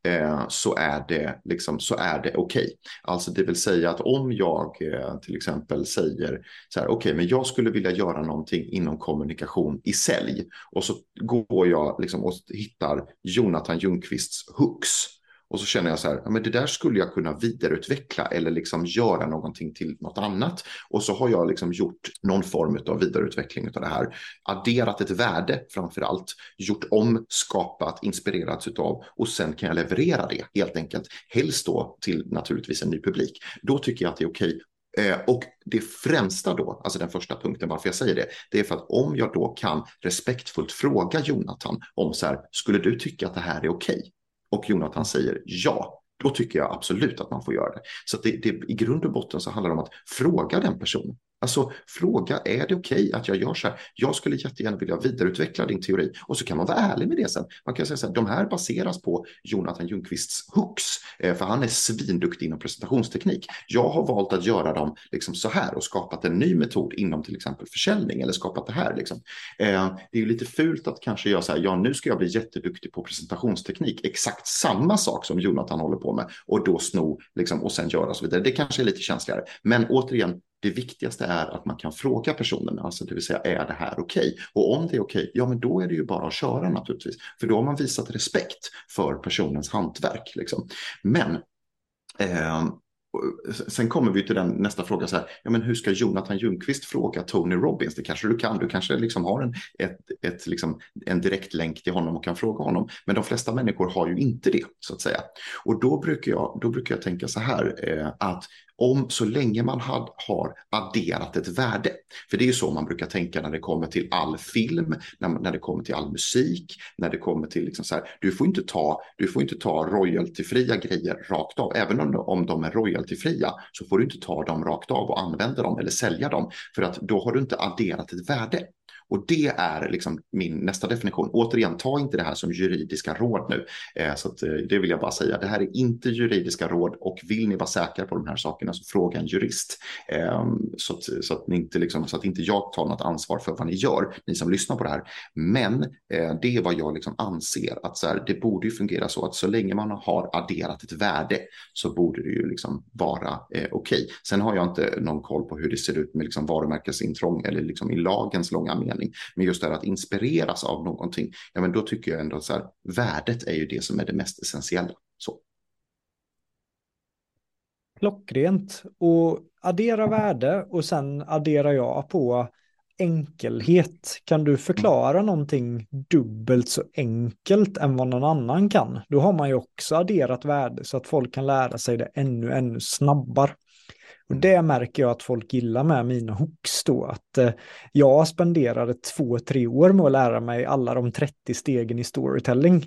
[SPEAKER 2] eh, så är det, liksom, det okej. Okay. Alltså det vill säga att om jag eh, till exempel säger så här, okej, okay, men jag skulle vilja göra någonting inom kommunikation i sälj och så går jag liksom och hittar Jonathan Ljungqvists hooks och så känner jag så här, ja, men det där skulle jag kunna vidareutveckla eller liksom göra någonting till något annat. Och så har jag liksom gjort någon form av vidareutveckling av det här. Adderat ett värde framför allt, gjort om, skapat, inspirerats utav och sen kan jag leverera det helt enkelt. Helst då till naturligtvis en ny publik. Då tycker jag att det är okej eh, och det främsta då, alltså den första punkten varför jag säger det, det är för att om jag då kan respektfullt fråga Jonathan om så här, skulle du tycka att det här är okej? Och Jonathan säger ja, då tycker jag absolut att man får göra det. Så det, det, i grund och botten så handlar det om att fråga den personen. Alltså fråga, är det okej okay att jag gör så här? Jag skulle jättegärna vilja vidareutveckla din teori. Och så kan man vara ärlig med det sen. Man kan säga så här, de här baseras på Jonathan Ljungqvists hooks, eh, för han är svinduktig inom presentationsteknik. Jag har valt att göra dem liksom så här och skapat en ny metod inom till exempel försäljning eller skapat det här. Liksom. Eh, det är ju lite fult att kanske göra så här, ja nu ska jag bli jätteduktig på presentationsteknik, exakt samma sak som Jonathan håller på med och då sno liksom, och sen göra så vidare. Det kanske är lite känsligare. Men återigen, det viktigaste är att man kan fråga personen, alltså det vill säga är det här okej? Okay? Och om det är okej, okay, ja men då är det ju bara att köra naturligtvis. För då har man visat respekt för personens hantverk. Liksom. Men eh, Sen kommer vi till den nästa fråga, så här, ja, men hur ska Jonathan Ljungqvist fråga Tony Robbins? Det kanske du kan, du kanske liksom har en, ett, ett, liksom, en direkt länk till honom och kan fråga honom. Men de flesta människor har ju inte det, så att säga. Och då brukar jag, då brukar jag tänka så här, eh, att om så länge man had, har adderat ett värde. För det är ju så man brukar tänka när det kommer till all film, när, när det kommer till all musik, när det kommer till liksom så här, du får inte ta, du får inte ta royaltyfria grejer rakt av, även om, om de är royaltyfria så får du inte ta dem rakt av och använda dem eller sälja dem för att då har du inte adderat ett värde. Och det är liksom min nästa definition. Återigen, ta inte det här som juridiska råd nu. Eh, så att, eh, det vill jag bara säga. Det här är inte juridiska råd och vill ni vara säkra på de här sakerna så fråga en jurist. Eh, så, att, så, att ni inte liksom, så att inte jag tar något ansvar för vad ni gör, ni som lyssnar på det här. Men eh, det är vad jag liksom anser att så här, det borde ju fungera så att så länge man har adderat ett värde så borde det ju liksom vara eh, okej. Okay. Sen har jag inte någon koll på hur det ser ut med liksom varumärkesintrång eller liksom i lagens långa mening mening. Men just det här att inspireras av någonting, ja men då tycker jag ändå så här, värdet är ju det som är det mest essentiella. Så.
[SPEAKER 1] Klockrent. Och addera värde och sen adderar jag på enkelhet. Kan du förklara mm. någonting dubbelt så enkelt än vad någon annan kan? Då har man ju också adderat värde så att folk kan lära sig det ännu, ännu snabbare. Och det märker jag att folk gillar med mina hooks då, att eh, jag spenderade två, tre år med att lära mig alla de 30 stegen i storytelling.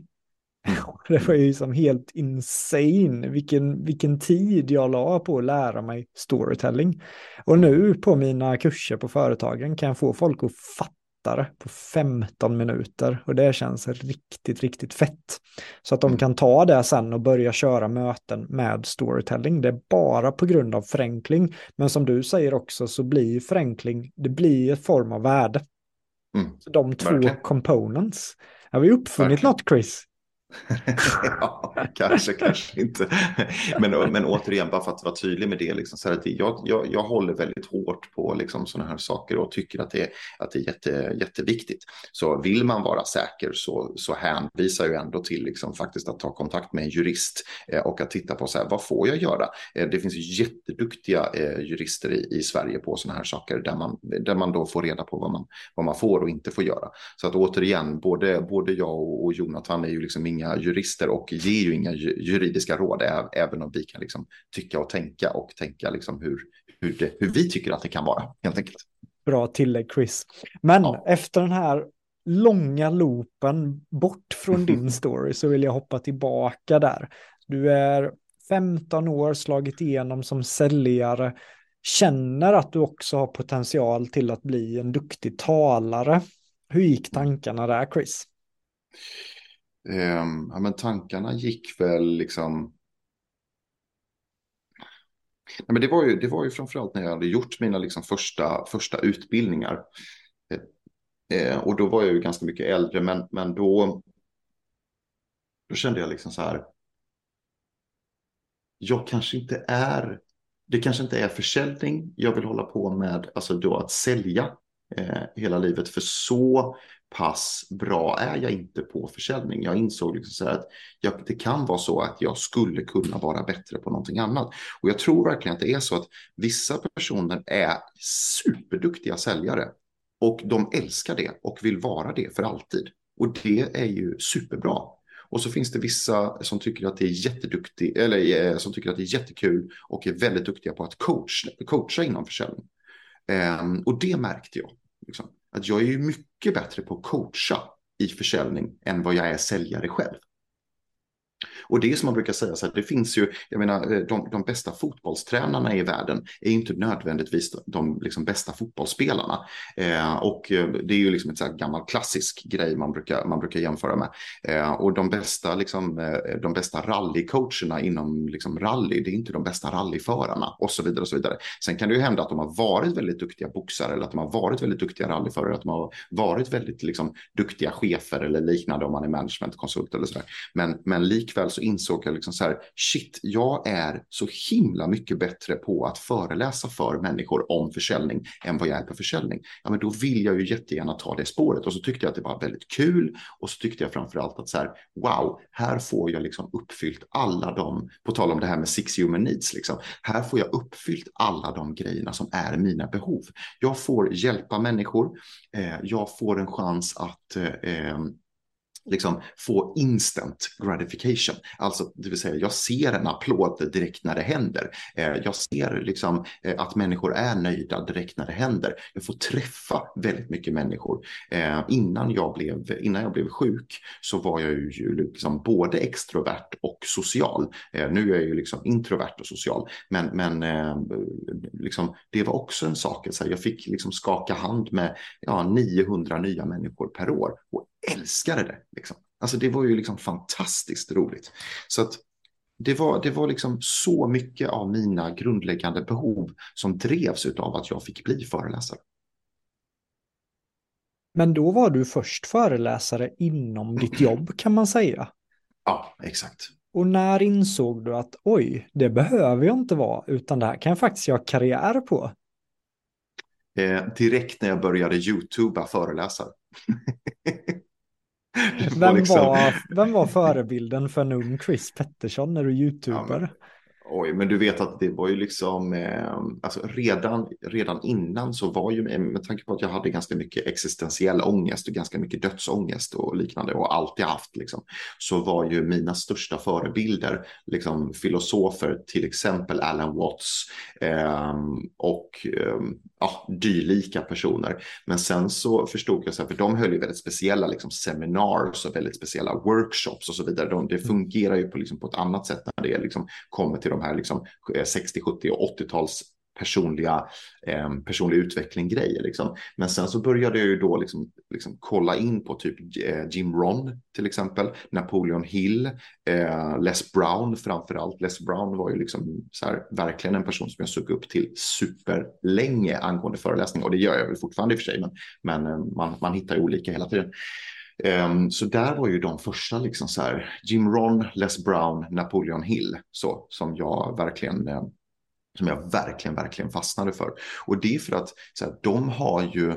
[SPEAKER 1] Det var ju liksom helt insane vilken, vilken tid jag la på att lära mig storytelling. Och nu på mina kurser på företagen kan jag få folk att fatta lättare på 15 minuter och det känns riktigt, riktigt fett. Så att de mm. kan ta det sen och börja köra möten med storytelling. Det är bara på grund av förenkling. Men som du säger också så blir förenkling, det blir en form av värde. Mm. Så de två Verkligen. components. Har vi uppfunnit Verkligen. något Chris?
[SPEAKER 2] ja, kanske, kanske inte. Men, men återigen, bara för att vara tydlig med det, liksom, så att jag, jag, jag håller väldigt hårt på liksom, sådana här saker och tycker att det, att det är jätte, jätteviktigt. Så vill man vara säker så, så hänvisar jag ändå till liksom, faktiskt att ta kontakt med en jurist eh, och att titta på så här, vad får jag göra? Eh, det finns jätteduktiga eh, jurister i, i Sverige på sådana här saker där man, där man då får reda på vad man, vad man får och inte får göra. Så att återigen, både, både jag och, och Jonathan är ju liksom inga inga jurister och ger ju inga juridiska råd, även om vi kan liksom tycka och tänka och tänka liksom hur, hur, det, hur vi tycker att det kan vara, helt enkelt.
[SPEAKER 1] Bra tillägg, Chris. Men ja. efter den här långa loopen bort från din story så vill jag hoppa tillbaka där. Du är 15 år, slagit igenom som säljare, känner att du också har potential till att bli en duktig talare. Hur gick tankarna där, Chris?
[SPEAKER 2] Eh, ja, men tankarna gick väl liksom... Nej, men det, var ju, det var ju framförallt när jag hade gjort mina liksom första, första utbildningar. Eh, och då var jag ju ganska mycket äldre, men, men då, då kände jag liksom så här. Jag kanske inte är, det kanske inte är försäljning jag vill hålla på med, alltså då att sälja eh, hela livet. För så pass bra är jag inte på försäljning. Jag insåg liksom så att jag, det kan vara så att jag skulle kunna vara bättre på någonting annat. Och jag tror verkligen att det är så att vissa personer är superduktiga säljare och de älskar det och vill vara det för alltid. Och det är ju superbra. Och så finns det vissa som tycker att det är jätteduktig, eller eh, som tycker att det är jättekul och är väldigt duktiga på att coach, coacha inom försäljning. Um, och det märkte jag. Liksom att jag är ju mycket bättre på att coacha i försäljning än vad jag är säljare själv. Och det är som man brukar säga, så här, det finns ju, jag menar, eh, de, de bästa fotbollstränarna i världen är inte nödvändigtvis de, liksom bästa fotbollsspelarna. Eh, och eh, det är ju liksom en så här gammal klassisk grej man brukar, man brukar jämföra med. Eh, och de bästa, liksom, eh, de bästa rallycoacherna inom liksom, rally, det är inte de bästa rallyförarna och så vidare. och så vidare. Sen kan det ju hända att de har varit väldigt duktiga boxare eller att de har varit väldigt duktiga rallyförare, att de har varit väldigt liksom, duktiga chefer eller liknande om man är managementkonsult eller sådär. Men, men likväl så insåg jag liksom så här, shit, jag är så himla mycket bättre på att föreläsa för människor om försäljning än vad jag är på försäljning. Ja, men då vill jag ju jättegärna ta det spåret och så tyckte jag att det var väldigt kul och så tyckte jag framför allt att så här, wow, här får jag liksom uppfyllt alla de, på tal om det här med six human needs, liksom, här får jag uppfyllt alla de grejerna som är mina behov. Jag får hjälpa människor, eh, jag får en chans att eh, eh liksom få instant gratification. Alltså, det vill säga, jag ser en applåd direkt när det händer. Eh, jag ser liksom eh, att människor är nöjda direkt när det händer. Jag får träffa väldigt mycket människor. Eh, innan, jag blev, innan jag blev sjuk så var jag ju liksom både extrovert och social. Nu är jag ju liksom introvert och social, men, men liksom, det var också en sak. Jag fick liksom skaka hand med ja, 900 nya människor per år och älskade det. Liksom. Alltså det var ju liksom fantastiskt roligt. Så att det var, det var liksom så mycket av mina grundläggande behov som drevs av att jag fick bli föreläsare.
[SPEAKER 1] Men då var du först föreläsare inom ditt jobb kan man säga.
[SPEAKER 2] Ja, exakt.
[SPEAKER 1] Och när insåg du att oj, det behöver jag inte vara, utan det här kan jag faktiskt göra karriär på?
[SPEAKER 2] Eh, direkt när jag började YouTuba föreläsare.
[SPEAKER 1] Vem, liksom... var, vem var förebilden för en ung Chris Pettersson när du youtuber? Ja,
[SPEAKER 2] Oj, men du vet att det var ju liksom, eh, alltså redan, redan innan så var ju, med tanke på att jag hade ganska mycket existentiell ångest och ganska mycket dödsångest och liknande och alltid haft liksom, så var ju mina största förebilder liksom filosofer, till exempel Alan Watts eh, och eh, ja, dylika personer. Men sen så förstod jag, så här, för de höll ju väldigt speciella liksom, seminars och väldigt speciella workshops och så vidare. De, det mm. fungerar ju på, liksom, på ett annat sätt när det liksom, kommer till de här liksom, 60, 70 och 80-tals personliga, eh, personlig utveckling grejer. Liksom. Men sen så började jag ju då liksom, liksom kolla in på typ eh, Jim Ron till exempel, Napoleon Hill, eh, Les Brown framför allt. Les Brown var ju liksom så här, verkligen en person som jag såg upp till superlänge angående föreläsning och det gör jag väl fortfarande i och för sig, men, men eh, man, man hittar ju olika hela tiden. Um, så där var ju de första, liksom så här, Jim Ron, Les Brown, Napoleon Hill, så, som jag verkligen eh, som jag verkligen, verkligen fastnade för. Och det är för att så här, de har ju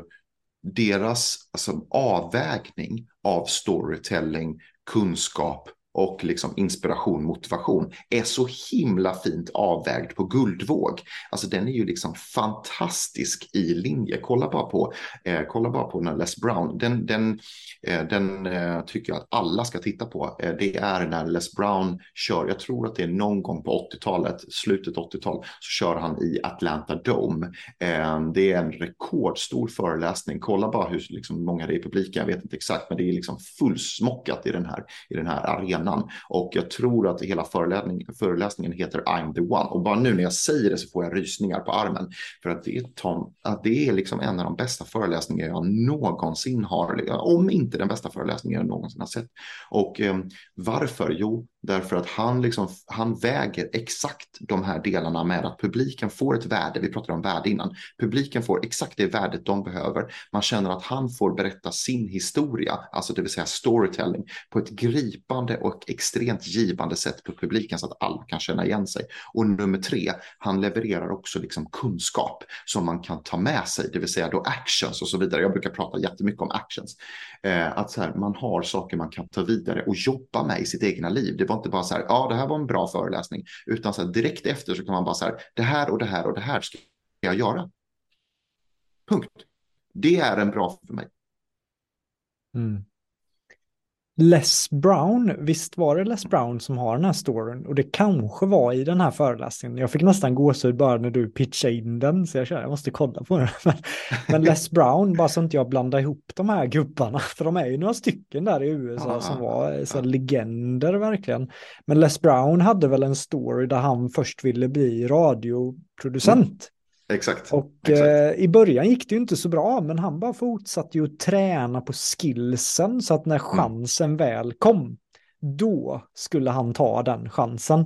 [SPEAKER 2] deras alltså, avvägning av storytelling, kunskap och liksom inspiration, motivation är så himla fint avvägd på guldvåg. Alltså den är ju liksom fantastisk i linje. Kolla bara på, eh, kolla bara på när Les Brown, den, den, eh, den eh, tycker jag att alla ska titta på. Eh, det är när Les Brown kör, jag tror att det är någon gång på 80-talet, slutet 80-tal, så kör han i Atlanta Dome. Eh, det är en rekordstor föreläsning. Kolla bara hur liksom, många det är i publiken, jag vet inte exakt, men det är liksom fullsmockat i den här, i den här arenan hjärnan. Och jag tror att hela föreläsning, föreläsningen heter I'm the one. Och bara nu när jag säger det så får jag rysningar på armen. För att det är, Tom, att det är liksom en av de bästa föreläsningar jag någonsin har, om inte den bästa föreläsningen jag någonsin har sett. Och eh, varför? Jo, Därför att han, liksom, han väger exakt de här delarna med att publiken får ett värde. Vi pratade om värde innan. Publiken får exakt det värdet de behöver. Man känner att han får berätta sin historia, alltså det vill säga storytelling, på ett gripande och extremt givande sätt på publiken så att alla kan känna igen sig. Och nummer tre, han levererar också liksom kunskap som man kan ta med sig, det vill säga då actions och så vidare. Jag brukar prata jättemycket om actions. Eh, att så här, man har saker man kan ta vidare och jobba med i sitt egna liv. Det var inte bara så här, ja det här var en bra föreläsning, utan så här, direkt efter så kan man bara så här, det här och det här och det här ska jag göra. Punkt. Det är en bra för mig.
[SPEAKER 1] Mm. Les Brown, visst var det Les Brown som har den här storyn? Och det kanske var i den här föreläsningen. Jag fick nästan gåshud bara när du pitchade in den, så jag kände jag måste kolla på den. Men, men Les Brown, bara så inte jag blandar ihop de här gubbarna, för de är ju några stycken där i USA som var så legender verkligen. Men Les Brown hade väl en story där han först ville bli radioproducent. Mm.
[SPEAKER 2] Exakt.
[SPEAKER 1] Och
[SPEAKER 2] Exakt.
[SPEAKER 1] Eh, i början gick det ju inte så bra, men han bara fortsatte ju att träna på skillsen så att när mm. chansen mm. väl kom, då skulle han ta den chansen.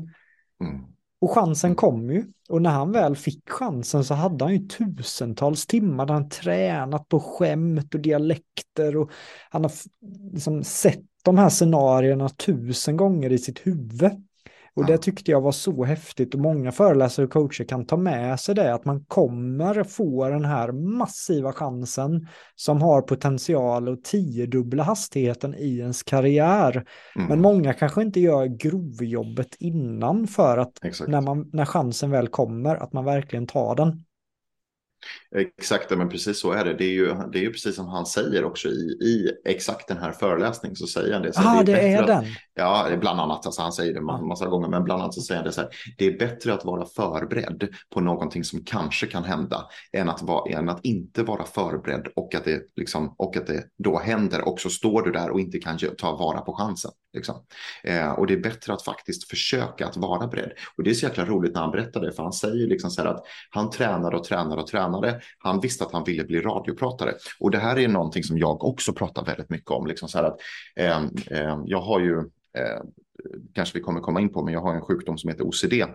[SPEAKER 1] Mm. Och chansen mm. kom ju. Och när han väl fick chansen så hade han ju tusentals timmar där han tränat på skämt och dialekter och han har liksom sett de här scenarierna tusen gånger i sitt huvud. Och det tyckte jag var så häftigt och många föreläsare och coacher kan ta med sig det, att man kommer få den här massiva chansen som har potential att tiodubbla hastigheten i ens karriär. Mm. Men många kanske inte gör grovjobbet innan för att när, man, när chansen väl kommer, att man verkligen tar den.
[SPEAKER 2] Exakt, men precis så är det. Det är ju, det är ju precis som han säger också i, i exakt den här föreläsningen så säger han det.
[SPEAKER 1] Ja, ah, det, är, det är den.
[SPEAKER 2] ja, bland annat. Alltså, han säger det en massa gånger, men bland annat så säger han det så här. Det är bättre att vara förberedd på någonting som kanske kan hända än att, vara, än att inte vara förberedd och att, det, liksom, och att det då händer och så står du där och inte kan ta vara på chansen. Liksom. Eh, och det är bättre att faktiskt försöka att vara beredd. Och det är så jäkla roligt när han berättar det, för han säger liksom så här att han tränar och tränar och tränare. Han visste att han ville bli radiopratare. Och det här är någonting som jag också pratar väldigt mycket om. Liksom så här att, eh, eh, jag har ju, eh, kanske vi kommer komma in på, men jag har en sjukdom som heter OCD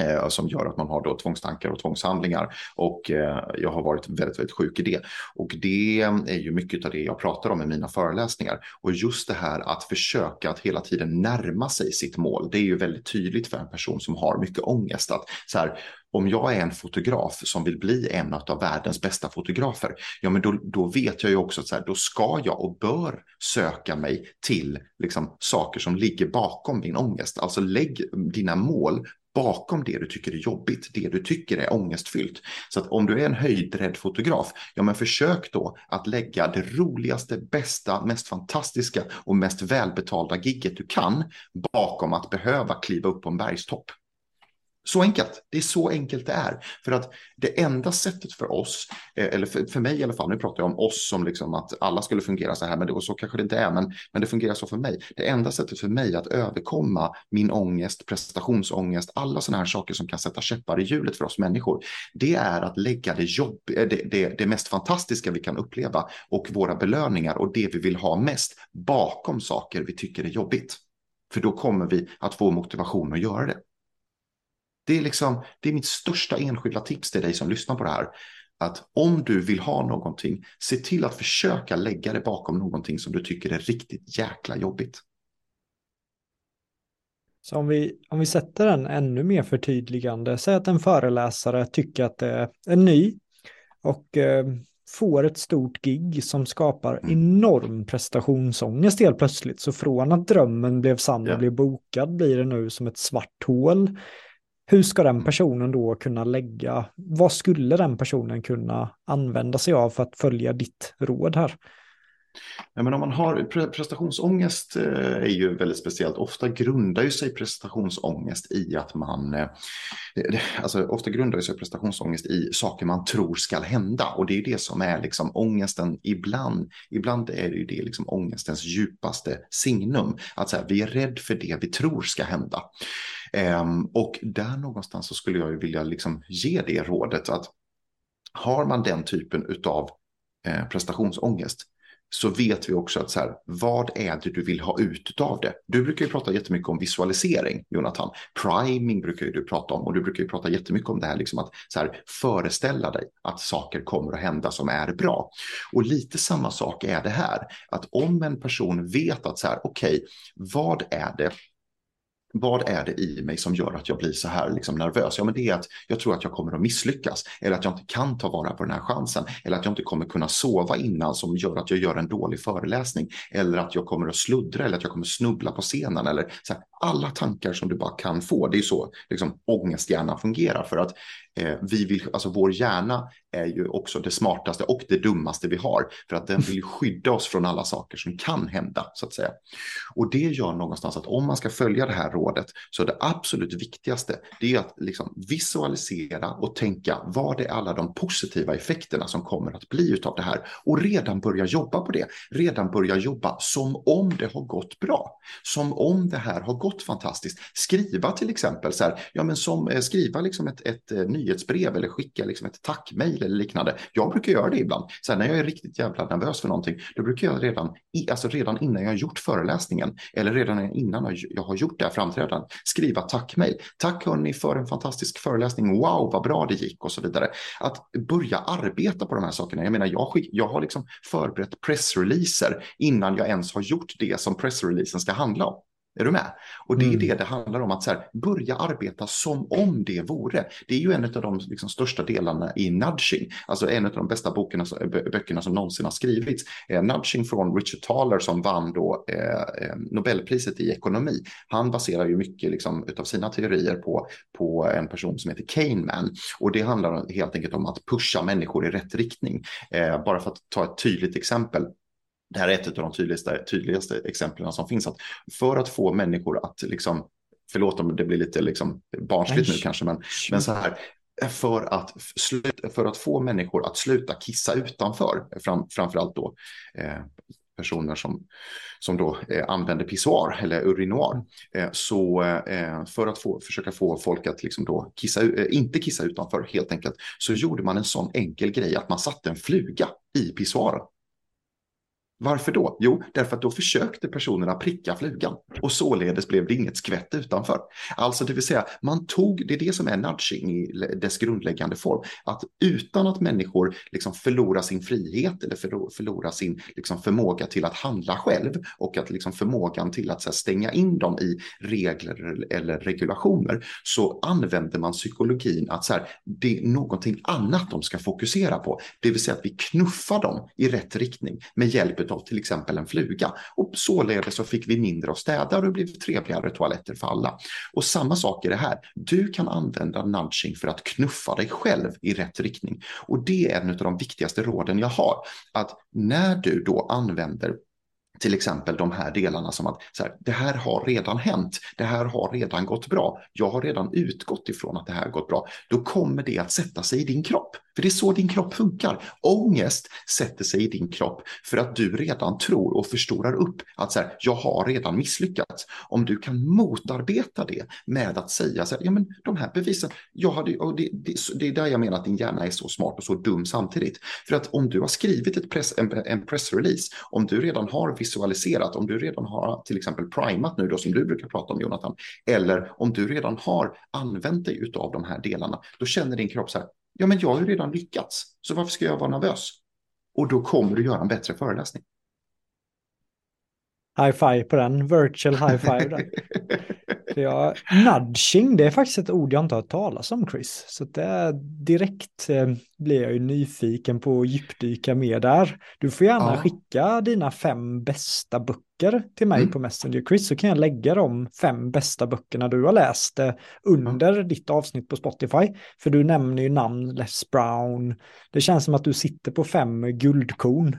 [SPEAKER 2] eh, som gör att man har då tvångstankar och tvångshandlingar. Och eh, jag har varit väldigt, väldigt sjuk i det. Och det är ju mycket av det jag pratar om i mina föreläsningar. Och just det här att försöka att hela tiden närma sig sitt mål, det är ju väldigt tydligt för en person som har mycket ångest. Att så här, om jag är en fotograf som vill bli en av världens bästa fotografer, ja men då, då vet jag ju också att så här, då ska jag och bör söka mig till liksom, saker som ligger bakom min ångest. Alltså lägg dina mål bakom det du tycker är jobbigt, det du tycker är ångestfyllt. Så att om du är en höjdrädd fotograf, ja men försök då att lägga det roligaste, bästa, mest fantastiska och mest välbetalda gigget du kan bakom att behöva kliva upp på en bergstopp. Så enkelt. Det är så enkelt det är. För att det enda sättet för oss, eh, eller för, för mig i alla fall, nu pratar jag om oss som liksom att alla skulle fungera så här, men det, och så kanske det inte är, men, men det fungerar så för mig. Det enda sättet för mig att överkomma min ångest, prestationsångest, alla sådana här saker som kan sätta käppar i hjulet för oss människor, det är att lägga det, jobb, eh, det, det, det mest fantastiska vi kan uppleva och våra belöningar och det vi vill ha mest bakom saker vi tycker är jobbigt. För då kommer vi att få motivation att göra det. Det är, liksom, det är mitt största enskilda tips till dig som lyssnar på det här. att om du vill ha någonting, se till att försöka lägga det bakom någonting som du tycker är riktigt jäkla jobbigt.
[SPEAKER 1] Så om vi, om vi sätter den ännu mer förtydligande, säg att en föreläsare tycker att det är ny och eh, får ett stort gig som skapar mm. enorm prestationsångest helt plötsligt. Så från att drömmen blev sann och yeah. blev bokad blir det nu som ett svart hål. Hur ska den personen då kunna lägga, vad skulle den personen kunna använda sig av för att följa ditt råd här?
[SPEAKER 2] Ja, men om man har prestationsångest eh, är ju väldigt speciellt. Ofta grundar ju sig prestationsångest i att man, eh, alltså ofta grundar sig prestationsångest i saker man tror ska hända. Och det är ju det som är liksom ångesten ibland. Ibland är det ju det liksom ångestens djupaste signum. Att så här, vi är rädd för det vi tror ska hända. Um, och där någonstans så skulle jag ju vilja liksom ge det rådet att har man den typen av eh, prestationsångest så vet vi också att så här, vad är det du vill ha ut av det? Du brukar ju prata jättemycket om visualisering, Jonathan. Priming brukar ju du prata om och du brukar ju prata jättemycket om det här, liksom att så här, föreställa dig att saker kommer att hända som är bra. Och lite samma sak är det här, att om en person vet att så här, okej, okay, vad är det vad är det i mig som gör att jag blir så här liksom nervös? Ja, men det är att jag tror att jag kommer att misslyckas eller att jag inte kan ta vara på den här chansen eller att jag inte kommer kunna sova innan som gör att jag gör en dålig föreläsning eller att jag kommer att sluddra eller att jag kommer att snubbla på scenen eller så här, alla tankar som du bara kan få. Det är så liksom ångesthjärnan fungerar för att Eh, vi vill, alltså vår hjärna är ju också det smartaste och det dummaste vi har för att den vill skydda oss från alla saker som kan hända så att säga. Och det gör någonstans att om man ska följa det här rådet så det absolut viktigaste det är att liksom visualisera och tänka vad är alla de positiva effekterna som kommer att bli av det här och redan börja jobba på det. Redan börja jobba som om det har gått bra. Som om det här har gått fantastiskt. Skriva till exempel så här, ja men som eh, skriva liksom ett, ett, eh, ett nyhetsbrev eller skicka liksom ett tackmejl eller liknande. Jag brukar göra det ibland. Sen när jag är riktigt jävla nervös för någonting, då brukar jag redan, alltså redan innan jag har gjort föreläsningen eller redan innan jag har gjort det här framträdandet, skriva tackmejl. Tack hörni för en fantastisk föreläsning. Wow, vad bra det gick och så vidare. Att börja arbeta på de här sakerna. Jag menar, jag, skick, jag har liksom förberett pressreleaser innan jag ens har gjort det som pressreleasen ska handla om. Är du med? Och det är mm. det det handlar om, att så här, börja arbeta som om det vore. Det är ju en av de liksom, största delarna i nudging, alltså en av de bästa bokerna, böckerna som någonsin har skrivits. Eh, nudging från Richard Thaler som vann då eh, eh, Nobelpriset i ekonomi. Han baserar ju mycket liksom, av sina teorier på, på en person som heter Kahneman. Och det handlar helt enkelt om att pusha människor i rätt riktning. Eh, bara för att ta ett tydligt exempel det här är ett av de tydligaste, tydligaste exemplen som finns. Att för att få människor att, liksom, förlåt om det blir lite liksom barnsligt nu kanske, men, men så här, för att, för att få människor att sluta kissa utanför, fram, framförallt då eh, personer som, som då eh, använder pissoar eller urinoar. Eh, så eh, för att få, försöka få folk att liksom då kissa, eh, inte kissa utanför helt enkelt, så gjorde man en sån enkel grej att man satte en fluga i pissoaren. Varför då? Jo, därför att då försökte personerna pricka flugan och således blev det inget skvätt utanför. Alltså det vill säga, man tog, det är det som är nudging i dess grundläggande form, att utan att människor liksom förlorar sin frihet eller förlorar sin liksom förmåga till att handla själv och att liksom förmågan till att här, stänga in dem i regler eller regulationer så använder man psykologin att så här, det är någonting annat de ska fokusera på. Det vill säga att vi knuffar dem i rätt riktning med hjälp av till exempel en fluga. Och således så fick vi mindre att städa och det blev trevligare toaletter för alla. Och samma sak är det här. Du kan använda nudging för att knuffa dig själv i rätt riktning. Och det är en av de viktigaste råden jag har. Att när du då använder till exempel de här delarna som att så här, det här har redan hänt, det här har redan gått bra, jag har redan utgått ifrån att det här har gått bra, då kommer det att sätta sig i din kropp. För det är så din kropp funkar. Ångest sätter sig i din kropp för att du redan tror och förstorar upp att så här, jag har redan misslyckats. Om du kan motarbeta det med att säga så här, ja men de här bevisen, jag hade, och det, det, det är där jag menar att din hjärna är så smart och så dum samtidigt. För att om du har skrivit ett press, en, en pressrelease, om du redan har visualiserat, om du redan har till exempel primat nu då som du brukar prata om Jonathan, eller om du redan har använt dig av de här delarna, då känner din kropp så här, Ja, men jag har ju redan lyckats, så varför ska jag vara nervös? Och då kommer du göra en bättre föreläsning.
[SPEAKER 1] High five på den, virtual high five. Där. Ja, nudging, det är faktiskt ett ord jag inte har hört talas om Chris. Så det direkt eh, blir jag ju nyfiken på att djupdyka mer där. Du får gärna ja. skicka dina fem bästa böcker till mig mm. på Messenger Chris, så kan jag lägga de fem bästa böckerna du har läst eh, under mm. ditt avsnitt på Spotify. För du nämner ju namn, Les Brown. Det känns som att du sitter på fem guldkorn.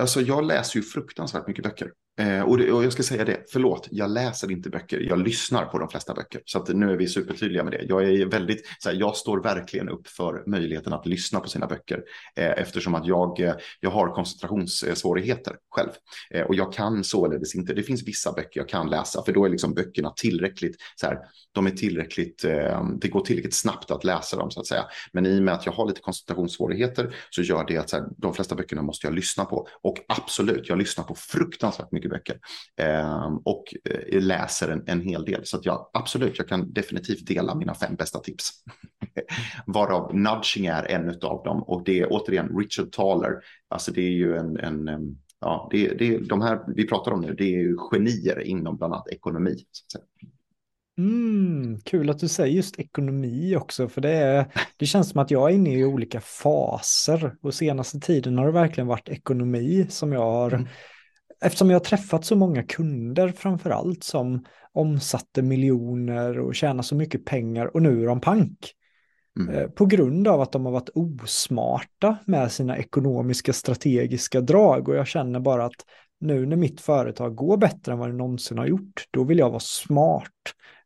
[SPEAKER 2] Alltså jag läser ju fruktansvärt mycket böcker. Eh, och, det, och, jag ska säga det, förlåt, jag läser inte böcker, jag lyssnar på de flesta böcker. Så att nu är vi supertydliga med det. Jag är väldigt, så här, jag står verkligen upp för möjligheten att lyssna på sina böcker. Eh, eftersom att jag, eh, jag har koncentrationssvårigheter själv. Eh, och jag kan således inte, det finns vissa böcker jag kan läsa, för då är liksom böckerna tillräckligt, så här, de är tillräckligt, eh, det går tillräckligt snabbt att läsa dem så att säga. Men i och med att jag har lite koncentrationssvårigheter så gör det att så här, de flesta böckerna måste jag lyssna på. Och absolut, jag lyssnar på fruktansvärt mycket böcker eh, och eh, läser en, en hel del. Så att jag absolut, jag kan definitivt dela mina fem bästa tips. Varav nudging är en av dem och det är återigen Richard Thaler. Alltså det är ju en, en ja, det, det, de här vi pratar om nu, det är ju genier inom bland annat ekonomi.
[SPEAKER 1] Mm, kul att du säger just ekonomi också, för det, är, det känns som att jag är inne i olika faser och senaste tiden har det verkligen varit ekonomi som jag har, mm. Eftersom jag har träffat så många kunder framför allt som omsatte miljoner och tjänar så mycket pengar och nu är de pank. Mm. Eh, på grund av att de har varit osmarta med sina ekonomiska strategiska drag och jag känner bara att nu när mitt företag går bättre än vad det någonsin har gjort, då vill jag vara smart.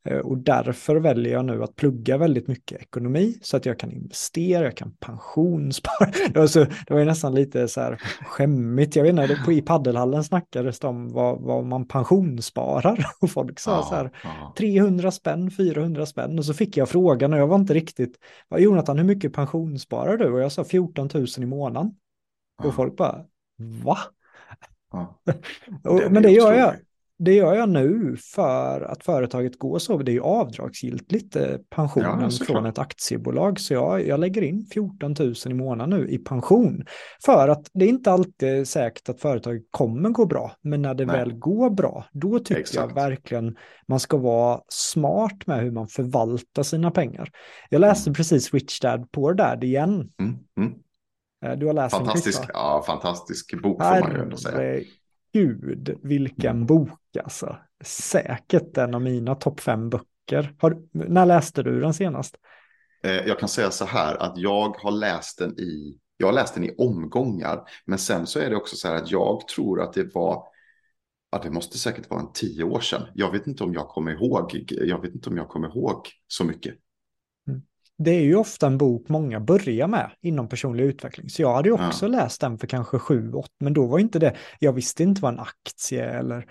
[SPEAKER 1] Eh, och därför väljer jag nu att plugga väldigt mycket ekonomi så att jag kan investera, jag kan pensionsspara. Det var, så, det var ju nästan lite så här skämmigt. Jag vet inte, på, i paddelhallen snackades det om vad, vad man pensionssparar och folk sa ja, så här 300 spänn, 400 spänn och så fick jag frågan och jag var inte riktigt, Jonathan hur mycket pensionssparar du? Och jag sa 14 000 i månaden. Och folk bara, va? Ja. och, men det gör jag det gör jag nu för att företaget går så. Det är ju avdragsgiltigt eh, pensionen ja, från ett aktiebolag. Så jag, jag lägger in 14 000 i månaden nu i pension. För att det är inte alltid säkert att företaget kommer gå bra. Men när det Nej. väl går bra, då tycker Exakt. jag verkligen man ska vara smart med hur man förvaltar sina pengar. Jag läste mm. precis Rich Dad Poor Dad igen. Mm. Mm. Eh, du har läst
[SPEAKER 2] fantastisk,
[SPEAKER 1] den,
[SPEAKER 2] ja, fantastisk bok får man ju ändå säga.
[SPEAKER 1] Gud, vilken bok alltså. Säkert en av mina topp fem böcker. Har, när läste du den senast?
[SPEAKER 2] Eh, jag kan säga så här att jag har läst den i, jag har läst den i omgångar. Men sen så är det också så här att jag tror att det var, ja det måste säkert vara en tio år sedan. Jag vet inte om jag kommer ihåg, jag vet inte om jag kommer ihåg så mycket
[SPEAKER 1] det är ju ofta en bok många börjar med inom personlig utveckling. Så jag hade ju också ja. läst den för kanske sju, åtta, men då var inte det, jag visste inte vad en aktie eller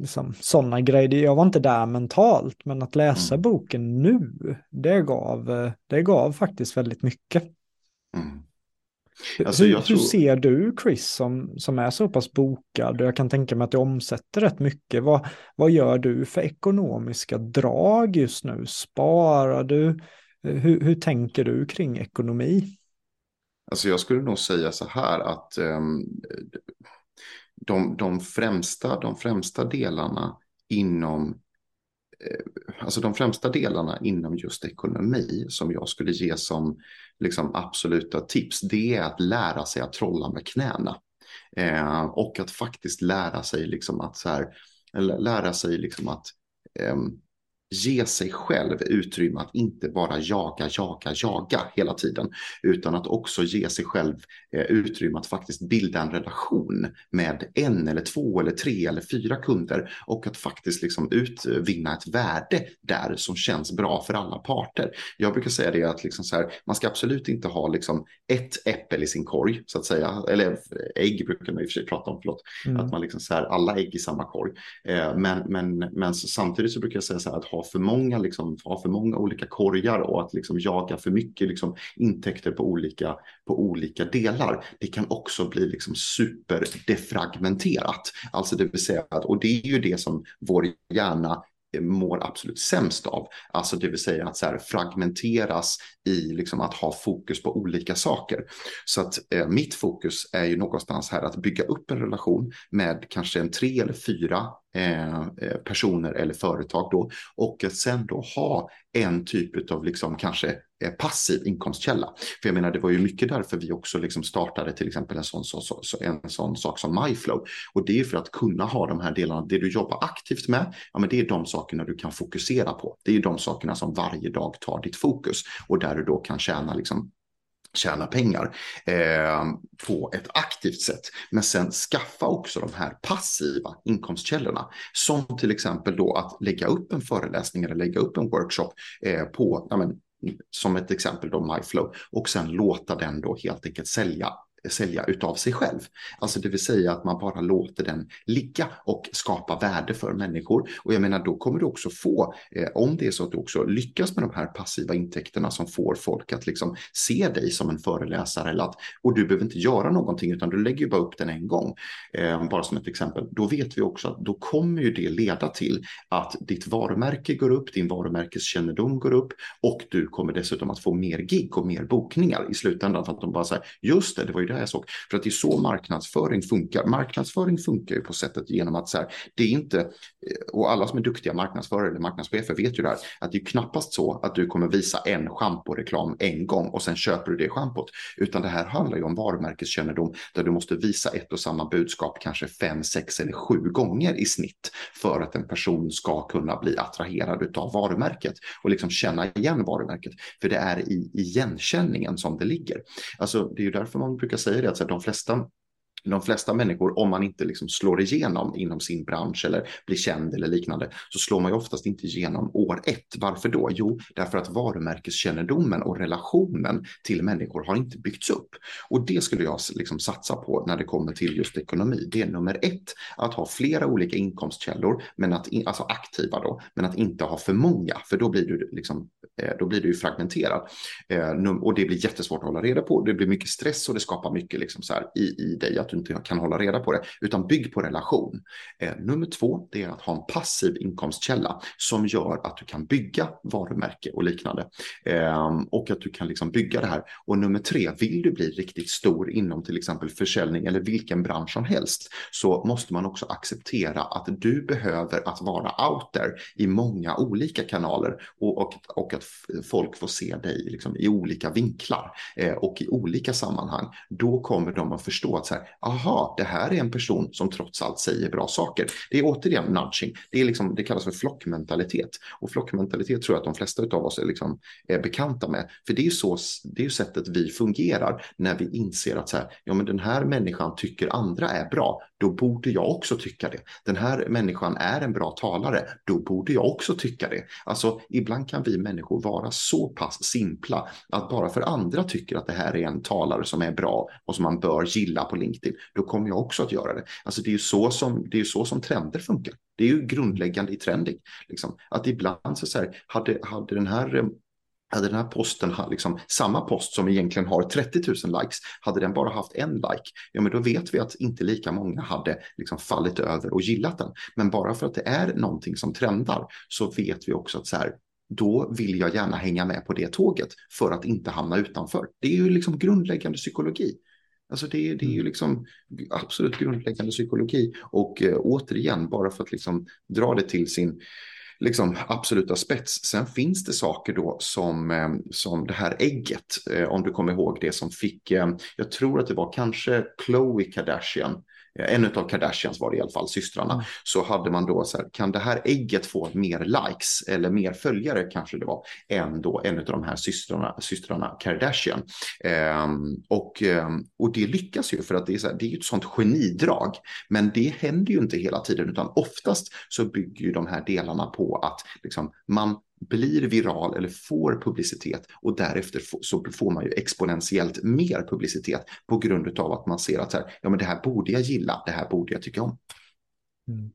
[SPEAKER 1] liksom, sådana grejer, jag var inte där mentalt, men att läsa mm. boken nu, det gav, det gav faktiskt väldigt mycket. Mm. Alltså, hur, tror... hur, ser du Chris som, som är så pass bokad? Jag kan tänka mig att du omsätter rätt mycket. Vad, vad gör du för ekonomiska drag just nu? Sparar du? Eh, hur, hur tänker du kring ekonomi?
[SPEAKER 2] Alltså jag skulle nog säga så här att um, de, de, främsta, de främsta delarna inom eh, Alltså de främsta delarna inom just ekonomi som jag skulle ge som liksom absoluta tips, det är att lära sig att trolla med knäna. Eh, och att faktiskt lära sig liksom att så här, lära sig liksom att eh, ge sig själv utrymme att inte bara jaga, jaga, jaga hela tiden, utan att också ge sig själv eh, utrymme att faktiskt bilda en relation med en eller två eller tre eller fyra kunder och att faktiskt liksom utvinna ett värde där som känns bra för alla parter. Jag brukar säga det att liksom så här, man ska absolut inte ha liksom ett äppel i sin korg så att säga, eller ägg brukar man i och för sig prata om, förlåt, mm. att man liksom så här, alla ägg i samma korg. Eh, men, men, men samtidigt så brukar jag säga så här att ha för många, liksom, ha för många olika korgar och att liksom jaga för mycket liksom, intäkter på olika, på olika delar. Det kan också bli liksom superdefragmenterat. Alltså det vill säga att, och det är ju det som vår hjärna eh, mår absolut sämst av. Alltså det vill säga att så här, fragmenteras i liksom att ha fokus på olika saker. Så att eh, mitt fokus är ju någonstans här att bygga upp en relation med kanske en tre eller fyra Eh, eh, personer eller företag då och att sen då ha en typ av liksom kanske eh, passiv inkomstkälla. För jag menar, det var ju mycket därför vi också liksom startade till exempel en sån, så, så, en sån sak som MyFlow. Och det är för att kunna ha de här delarna, det du jobbar aktivt med, ja men det är de sakerna du kan fokusera på. Det är de sakerna som varje dag tar ditt fokus och där du då kan tjäna liksom tjäna pengar eh, på ett aktivt sätt. Men sen skaffa också de här passiva inkomstkällorna. Som till exempel då att lägga upp en föreläsning eller lägga upp en workshop eh, på, ja, men, som ett exempel då MyFlow och sen låta den då helt enkelt sälja sälja utav sig själv. Alltså det vill säga att man bara låter den ligga och skapa värde för människor. Och jag menar då kommer du också få, eh, om det är så att du också lyckas med de här passiva intäkterna som får folk att liksom se dig som en föreläsare eller att, och du behöver inte göra någonting utan du lägger ju bara upp den en gång. Eh, bara som ett exempel. Då vet vi också att då kommer ju det leda till att ditt varumärke går upp, din varumärkeskännedom går upp och du kommer dessutom att få mer gig och mer bokningar i slutändan för att de bara säger just det, det var ju det jag såg. För att det är så marknadsföring funkar. Marknadsföring funkar ju på sättet genom att så här, det är inte, eh, och alla som är duktiga marknadsförare eller marknadschefer vet ju det här, att det är knappast så att du kommer visa en schamporeklam en gång och sen köper du det schampot. Utan det här handlar ju om varumärkeskännedom där du måste visa ett och samma budskap kanske fem, sex eller sju gånger i snitt för att en person ska kunna bli attraherad av varumärket och liksom känna igen varumärket. För det är i igenkänningen som det ligger. Alltså det är ju därför man brukar säger det att de flesta de flesta människor, om man inte liksom slår igenom inom sin bransch eller blir känd eller liknande, så slår man ju oftast inte igenom år ett. Varför då? Jo, därför att varumärkeskännedomen och relationen till människor har inte byggts upp. Och det skulle jag liksom satsa på när det kommer till just ekonomi. Det är nummer ett, att ha flera olika inkomstkällor, men att, alltså aktiva då, men att inte ha för många, för då blir du, liksom, eh, då blir du fragmenterad. Eh, och det blir jättesvårt att hålla reda på. Det blir mycket stress och det skapar mycket liksom så här i, i dig, att du inte kan hålla reda på det, utan bygg på relation. Eh, nummer två, det är att ha en passiv inkomstkälla som gör att du kan bygga varumärke och liknande. Ehm, och att du kan liksom bygga det här. Och nummer tre, vill du bli riktigt stor inom till exempel försäljning eller vilken bransch som helst, så måste man också acceptera att du behöver att vara out there i många olika kanaler och, och, och att folk får se dig liksom i olika vinklar eh, och i olika sammanhang. Då kommer de att förstå att så här, aha, det här är en person som trots allt säger bra saker. Det är återigen nudging. Det, är liksom, det kallas för flockmentalitet. Och flockmentalitet tror jag att de flesta av oss är, liksom, är bekanta med. För det är ju så, det är sättet vi fungerar när vi inser att så här, ja, men den här människan tycker andra är bra. Då borde jag också tycka det. Den här människan är en bra talare. Då borde jag också tycka det. Alltså, ibland kan vi människor vara så pass simpla att bara för andra tycker att det här är en talare som är bra och som man bör gilla på LinkedIn då kommer jag också att göra det. Alltså det är ju så som, det är så som trender funkar. Det är ju grundläggande i trending. Liksom. Att ibland så, så här, hade, hade den här hade den här posten, liksom, samma post som egentligen har 30 000 likes, hade den bara haft en like, ja men då vet vi att inte lika många hade liksom fallit över och gillat den. Men bara för att det är någonting som trendar så vet vi också att så här, då vill jag gärna hänga med på det tåget för att inte hamna utanför. Det är ju liksom grundläggande psykologi. Alltså det, det är ju mm. liksom absolut grundläggande psykologi och eh, återigen bara för att liksom dra det till sin liksom absoluta spets. Sen finns det saker då som, eh, som det här ägget, eh, om du kommer ihåg det som fick, eh, jag tror att det var kanske Khloe Kardashian en av Kardashians var det i alla fall, systrarna, mm. så hade man då så här, kan det här ägget få mer likes eller mer följare kanske det var, än då en av de här systrarna, systrarna Kardashian. Um, och, um, och det lyckas ju för att det är, så här, det är ett sånt genidrag, men det händer ju inte hela tiden, utan oftast så bygger ju de här delarna på att liksom, man blir viral eller får publicitet och därefter så får man ju exponentiellt mer publicitet på grund av att man ser att så här, ja, men det här borde jag gilla, det här borde jag tycka om.
[SPEAKER 1] Mm.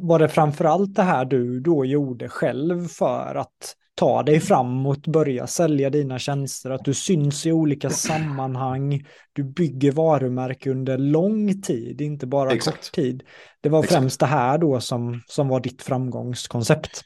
[SPEAKER 1] Var det framförallt det här du då gjorde själv för att ta dig framåt, börja sälja dina tjänster, att du syns i olika sammanhang, du bygger varumärke under lång tid, inte bara Exakt. kort tid. Det var främst Exakt. det här då som, som var ditt framgångskoncept.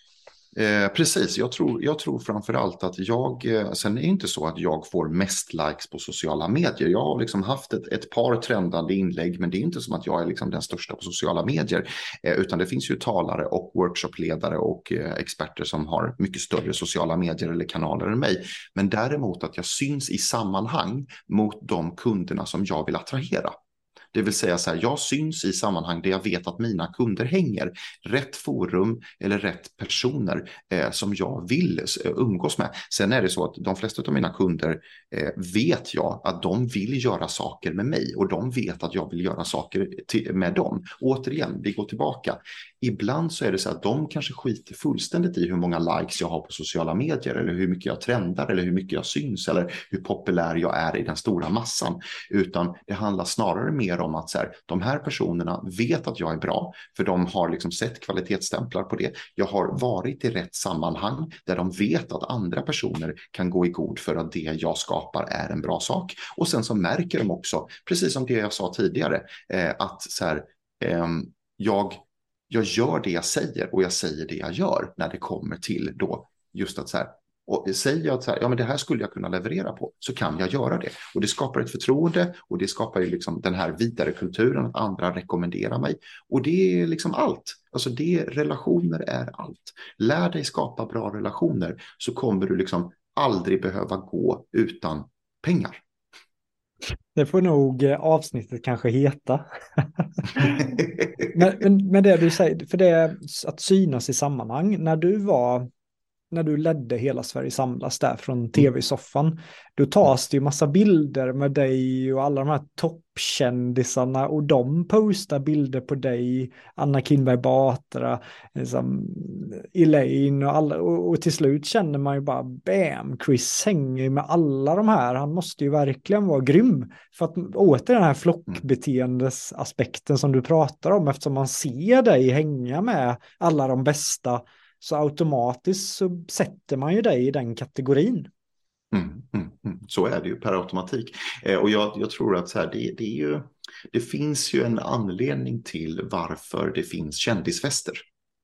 [SPEAKER 2] Eh, precis, jag tror, jag tror framför allt att jag, eh, sen är det inte så att jag får mest likes på sociala medier. Jag har liksom haft ett, ett par trendande inlägg, men det är inte som att jag är liksom den största på sociala medier, eh, utan det finns ju talare och workshopledare och eh, experter som har mycket större sociala medier eller kanaler än mig. Men däremot att jag syns i sammanhang mot de kunderna som jag vill attrahera. Det vill säga så här, jag syns i sammanhang där jag vet att mina kunder hänger. Rätt forum eller rätt personer eh, som jag vill eh, umgås med. Sen är det så att de flesta av mina kunder eh, vet jag att de vill göra saker med mig och de vet att jag vill göra saker till, med dem. återigen, vi går tillbaka. Ibland så är det så att de kanske skiter fullständigt i hur många likes jag har på sociala medier eller hur mycket jag trendar eller hur mycket jag syns eller hur populär jag är i den stora massan. Utan det handlar snarare mer om att så här, de här personerna vet att jag är bra för de har liksom sett kvalitetsstämplar på det. Jag har varit i rätt sammanhang där de vet att andra personer kan gå i god för att det jag skapar är en bra sak. Och sen så märker de också, precis som det jag sa tidigare, eh, att så här, eh, jag jag gör det jag säger och jag säger det jag gör när det kommer till då just att så här, och säger jag att så här, ja, men det här skulle jag kunna leverera på så kan jag göra det. Och det skapar ett förtroende och det skapar ju liksom den här vidare kulturen att andra rekommenderar mig. Och det är liksom allt. Alltså det, relationer är allt. Lär dig skapa bra relationer så kommer du liksom aldrig behöva gå utan pengar.
[SPEAKER 1] Det får nog eh, avsnittet kanske heta. men, men, men det du säger, för det är att synas i sammanhang. När du var när du ledde Hela Sverige samlas där från mm. tv-soffan, då tas det ju massa bilder med dig och alla de här toppkändisarna och de postar bilder på dig, Anna Kinberg Batra, liksom Elaine och alla och, och, till slut känner man ju bara bam, Chris hänger med alla de här, han måste ju verkligen vara grym. För att åter den här flockbeteendesaspekten som du pratar om eftersom man ser dig hänga med alla de bästa så automatiskt så sätter man ju dig i den kategorin.
[SPEAKER 2] Mm, mm, mm. Så är det ju per automatik. Eh, och jag, jag, tror att så här, det, det, är ju, det finns ju en anledning till varför det finns kändisfester.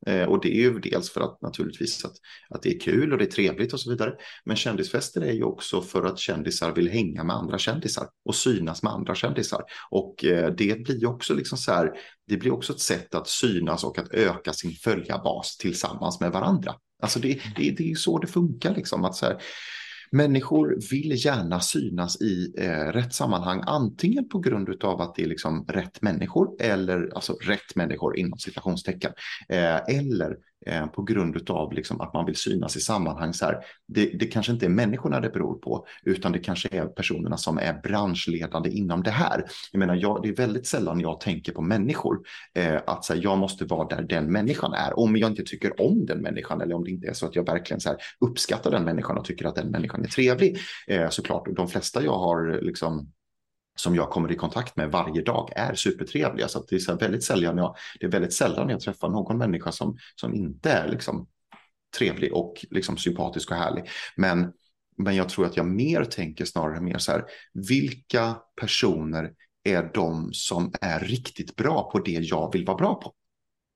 [SPEAKER 2] Eh, och det är ju dels för att naturligtvis att, att det är kul och det är trevligt och så vidare. Men kändisfester är ju också för att kändisar vill hänga med andra kändisar och synas med andra kändisar. Och eh, det blir också liksom så här, det blir också ett sätt att synas och att öka sin följarbas tillsammans med varandra. Alltså det, det, det är ju så det funkar liksom. Att så här, Människor vill gärna synas i eh, rätt sammanhang, antingen på grund av att det är liksom rätt människor, eller alltså rätt människor inom citationstecken, eh, eller Eh, på grund av liksom att man vill synas i sammanhang. Så här, det, det, kanske inte är människorna det beror på, utan det kanske är personerna som är branschledande inom det här. Jag menar, jag, det är väldigt sällan jag tänker på människor, eh, att så här, jag måste vara där den människan är. Om jag inte tycker om den människan eller om det inte är så att jag verkligen så här, uppskattar den människan och tycker att den människan är trevlig, eh, såklart. De flesta jag har liksom som jag kommer i kontakt med varje dag är supertrevliga. Så det, är så väldigt sällan jag, det är väldigt sällan jag träffar någon människa som, som inte är liksom trevlig och liksom sympatisk och härlig. Men, men jag tror att jag mer tänker snarare mer så här, vilka personer är de som är riktigt bra på det jag vill vara bra på?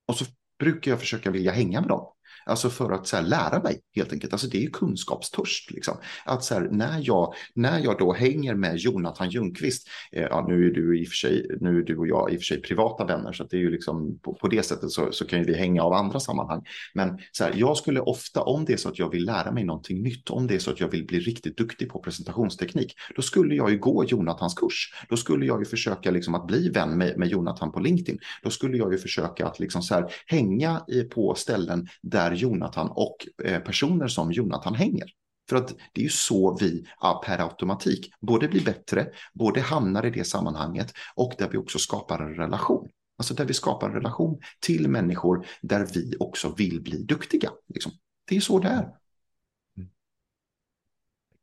[SPEAKER 2] Och så brukar jag försöka vilja hänga med dem. Alltså för att så här, lära mig helt enkelt. Alltså det är ju kunskapstörst. Liksom. Att så här, när, jag, när jag då hänger med Jonathan Ljungqvist, eh, ja, nu, är du i och för sig, nu är du och jag i och för sig privata vänner, så det är ju liksom på, på det sättet så, så kan ju vi hänga av andra sammanhang. Men så här, jag skulle ofta, om det är så att jag vill lära mig någonting nytt, om det är så att jag vill bli riktigt duktig på presentationsteknik, då skulle jag ju gå Jonathans kurs. Då skulle jag ju försöka liksom att bli vän med, med Jonathan på LinkedIn. Då skulle jag ju försöka att liksom så här, hänga i, på ställen där Jonathan och eh, personer som Jonathan hänger. För att det är ju så vi per automatik både blir bättre, både hamnar i det sammanhanget och där vi också skapar en relation. Alltså där vi skapar en relation till människor där vi också vill bli duktiga. Liksom. Det är så det är.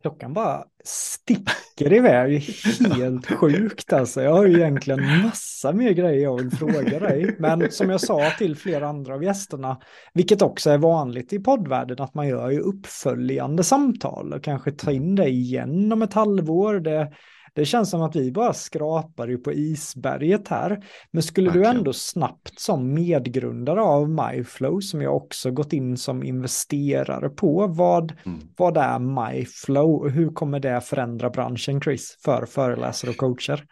[SPEAKER 1] Klockan bara sticker iväg. Helt sjukt alltså. Jag har ju egentligen massa mer grejer jag vill fråga dig. Men som jag sa till flera andra av gästerna, vilket också är vanligt i poddvärlden, att man gör ju uppföljande samtal och kanske tar in det igen om ett halvår. Det, det känns som att vi bara skrapar ju på isberget här. Men skulle Verkligen. du ändå snabbt som medgrundare av MyFlow, som jag också gått in som investerare på, vad, mm. vad är MyFlow och hur kommer det förändra branschen, Chris, för föreläsare och coacher?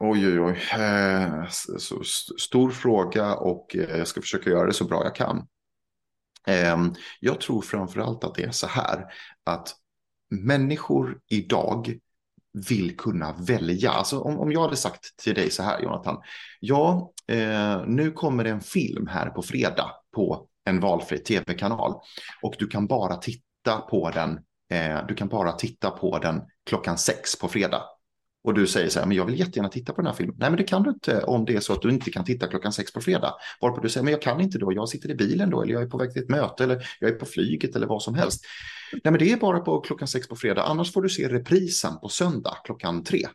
[SPEAKER 2] Oj, oj, oj. Eh, så, stor fråga och eh, jag ska försöka göra det så bra jag kan. Eh, jag tror framförallt att det är så här att människor idag vill kunna välja. Alltså om, om jag hade sagt till dig så här Jonathan, ja, eh, nu kommer det en film här på fredag på en valfri tv-kanal och du kan bara titta på den. Eh, du kan bara titta på den klockan sex på fredag. Och du säger så här, men jag vill jättegärna titta på den här filmen. Nej, men det kan du inte om det är så att du inte kan titta klockan sex på fredag. Varpå du säger, men jag kan inte då, jag sitter i bilen då, eller jag är på väg till ett möte, eller jag är på flyget, eller vad som helst. Nej, men det är bara på klockan sex på fredag, annars får du se reprisen på söndag klockan tre.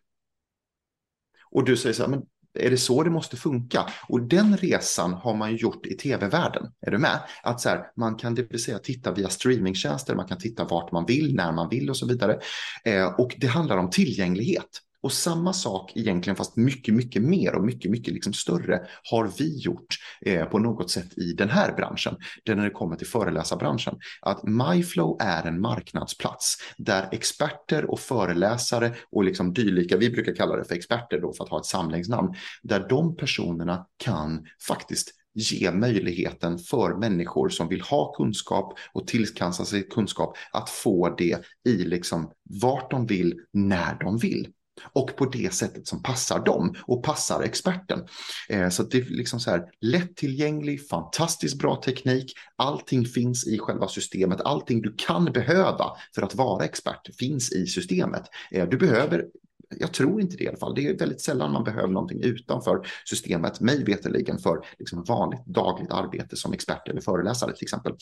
[SPEAKER 2] Och du säger så här, men är det så det måste funka? Och den resan har man ju gjort i tv-världen. Är du med? Att så här, man kan det vill säga titta via streamingtjänster, man kan titta vart man vill, när man vill och så vidare. Eh, och det handlar om tillgänglighet. Och samma sak egentligen, fast mycket, mycket mer och mycket, mycket liksom större, har vi gjort eh, på något sätt i den här branschen. Det när det kommer till föreläsarbranschen. Att MyFlow är en marknadsplats där experter och föreläsare och liksom dylika, vi brukar kalla det för experter då för att ha ett samlingsnamn, där de personerna kan faktiskt ge möjligheten för människor som vill ha kunskap och tillkansa sig kunskap att få det i liksom vart de vill, när de vill och på det sättet som passar dem och passar experten. Eh, så det är liksom så här lättillgänglig, fantastiskt bra teknik. Allting finns i själva systemet. Allting du kan behöva för att vara expert finns i systemet. Eh, du behöver jag tror inte det i alla fall. Det är väldigt sällan man behöver någonting utanför systemet, mig veterligen för liksom vanligt dagligt arbete som expert eller föreläsare till exempel.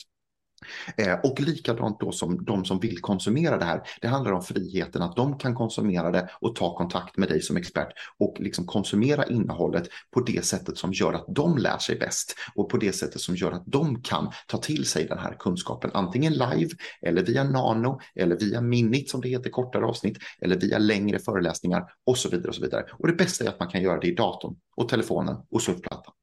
[SPEAKER 2] Eh, och likadant då som de som vill konsumera det här. Det handlar om friheten att de kan konsumera det och ta kontakt med dig som expert och liksom konsumera innehållet på det sättet som gör att de lär sig bäst och på det sättet som gör att de kan ta till sig den här kunskapen antingen live eller via nano eller via minit som det heter kortare avsnitt eller via längre föreläsningar och så vidare och så vidare. Och det bästa är att man kan göra det i datorn och telefonen och surfplattan.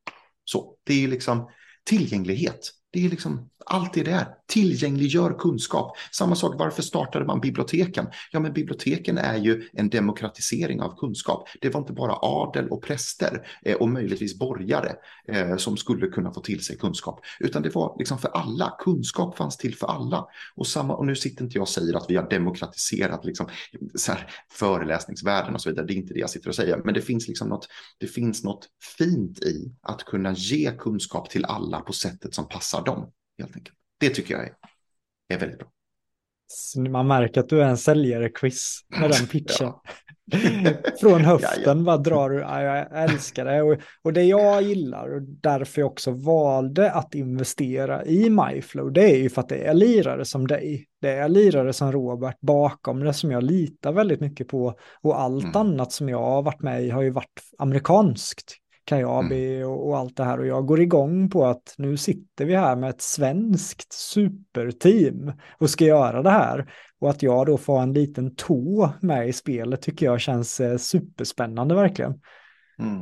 [SPEAKER 2] Så det är liksom tillgänglighet. Det är liksom allt det där. Tillgängliggör kunskap. Samma sak, varför startade man biblioteken? Ja, men biblioteken är ju en demokratisering av kunskap. Det var inte bara adel och präster eh, och möjligtvis borgare eh, som skulle kunna få till sig kunskap, utan det var liksom för alla. Kunskap fanns till för alla. Och, samma, och nu sitter inte jag och säger att vi har demokratiserat liksom, så här, föreläsningsvärlden och så vidare. Det är inte det jag sitter och säger, men det finns, liksom något, det finns något fint i att kunna ge kunskap till alla på sättet som passar dem. Helt enkelt. Det tycker jag är, är väldigt bra.
[SPEAKER 1] Man märker att du är en säljare-quiz med den pitchen. Från höften ja, ja. bara drar du, ja, jag älskar det. Och, och det jag gillar och därför jag också valde att investera i MyFlow, det är ju för att det är lirare som dig. Det är lirare som Robert bakom det som jag litar väldigt mycket på. Och allt mm. annat som jag har varit med i har ju varit amerikanskt. Kajabi mm. och, och, allt det här. Och jag går igång på att nu sitter vi här med ett svenskt superteam och ska göra det här. Och att jag då får en liten tå med i spelet tycker jag känns eh, superspännande verkligen.
[SPEAKER 2] Mm.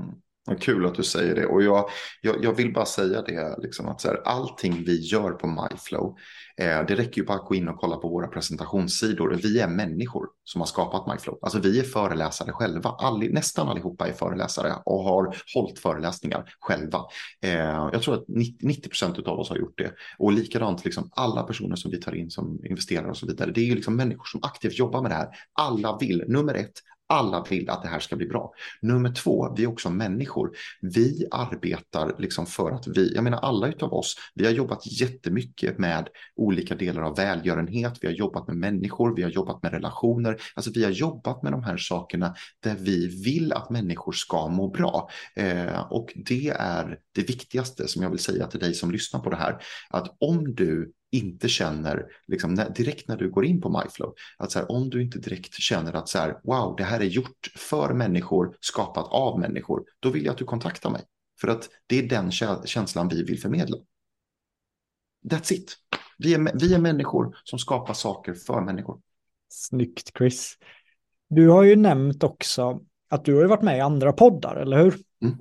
[SPEAKER 2] Kul att du säger det och jag, jag, jag vill bara säga det, liksom att så här, allting vi gör på MyFlow, eh, det räcker ju bara att gå in och kolla på våra presentationssidor. Vi är människor som har skapat MyFlow. Alltså vi är föreläsare själva, All, nästan allihopa är föreläsare och har hållit föreläsningar själva. Eh, jag tror att 90 procent av oss har gjort det och likadant liksom alla personer som vi tar in som investerare och så vidare. Det är ju liksom människor som aktivt jobbar med det här. Alla vill, nummer ett, alla vill att det här ska bli bra. Nummer två, vi är också människor. Vi arbetar liksom för att vi, jag menar alla utav oss, vi har jobbat jättemycket med olika delar av välgörenhet, vi har jobbat med människor, vi har jobbat med relationer, alltså vi har jobbat med de här sakerna där vi vill att människor ska må bra. Eh, och det är det viktigaste som jag vill säga till dig som lyssnar på det här, att om du inte känner, liksom, när, direkt när du går in på MyFlow, att så här, om du inte direkt känner att så här, wow, det här är gjort för människor, skapat av människor, då vill jag att du kontaktar mig. För att det är den känslan vi vill förmedla. That's it. Vi är, vi är människor som skapar saker för människor.
[SPEAKER 1] Snyggt Chris. Du har ju nämnt också att du har varit med i andra poddar, eller hur? Mm.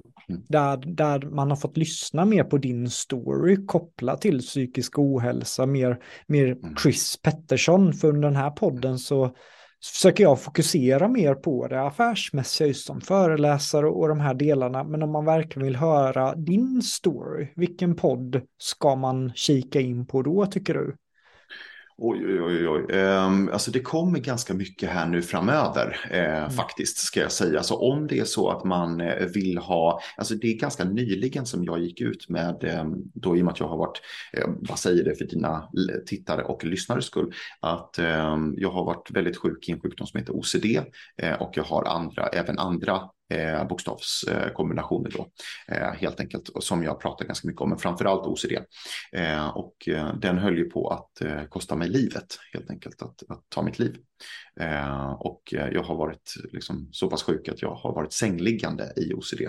[SPEAKER 1] Där, där man har fått lyssna mer på din story kopplat till psykisk ohälsa, mer, mer mm. Chris Pettersson. För under den här podden så försöker jag fokusera mer på det affärsmässiga just som föreläsare och de här delarna. Men om man verkligen vill höra din story, vilken podd ska man kika in på då tycker du?
[SPEAKER 2] Oj, oj, oj. oj. Um, alltså det kommer ganska mycket här nu framöver eh, mm. faktiskt, ska jag säga. Så om det är så att man eh, vill ha, alltså det är ganska nyligen som jag gick ut med, eh, då i och med att jag har varit, eh, vad säger det för dina tittare och lyssnares skull, att ehm, jag har varit väldigt sjuk i en sjukdom som heter OCD eh, och jag har andra, även andra eh, bokstavskombinationer då, eh, helt enkelt, som jag pratar ganska mycket om, men framförallt OCD. Eh, och eh, den höll ju på att eh, kosta mig livet, helt enkelt, att, att ta mitt liv. Eh, och eh, jag har varit liksom, så pass sjuk att jag har varit sängliggande i OCD.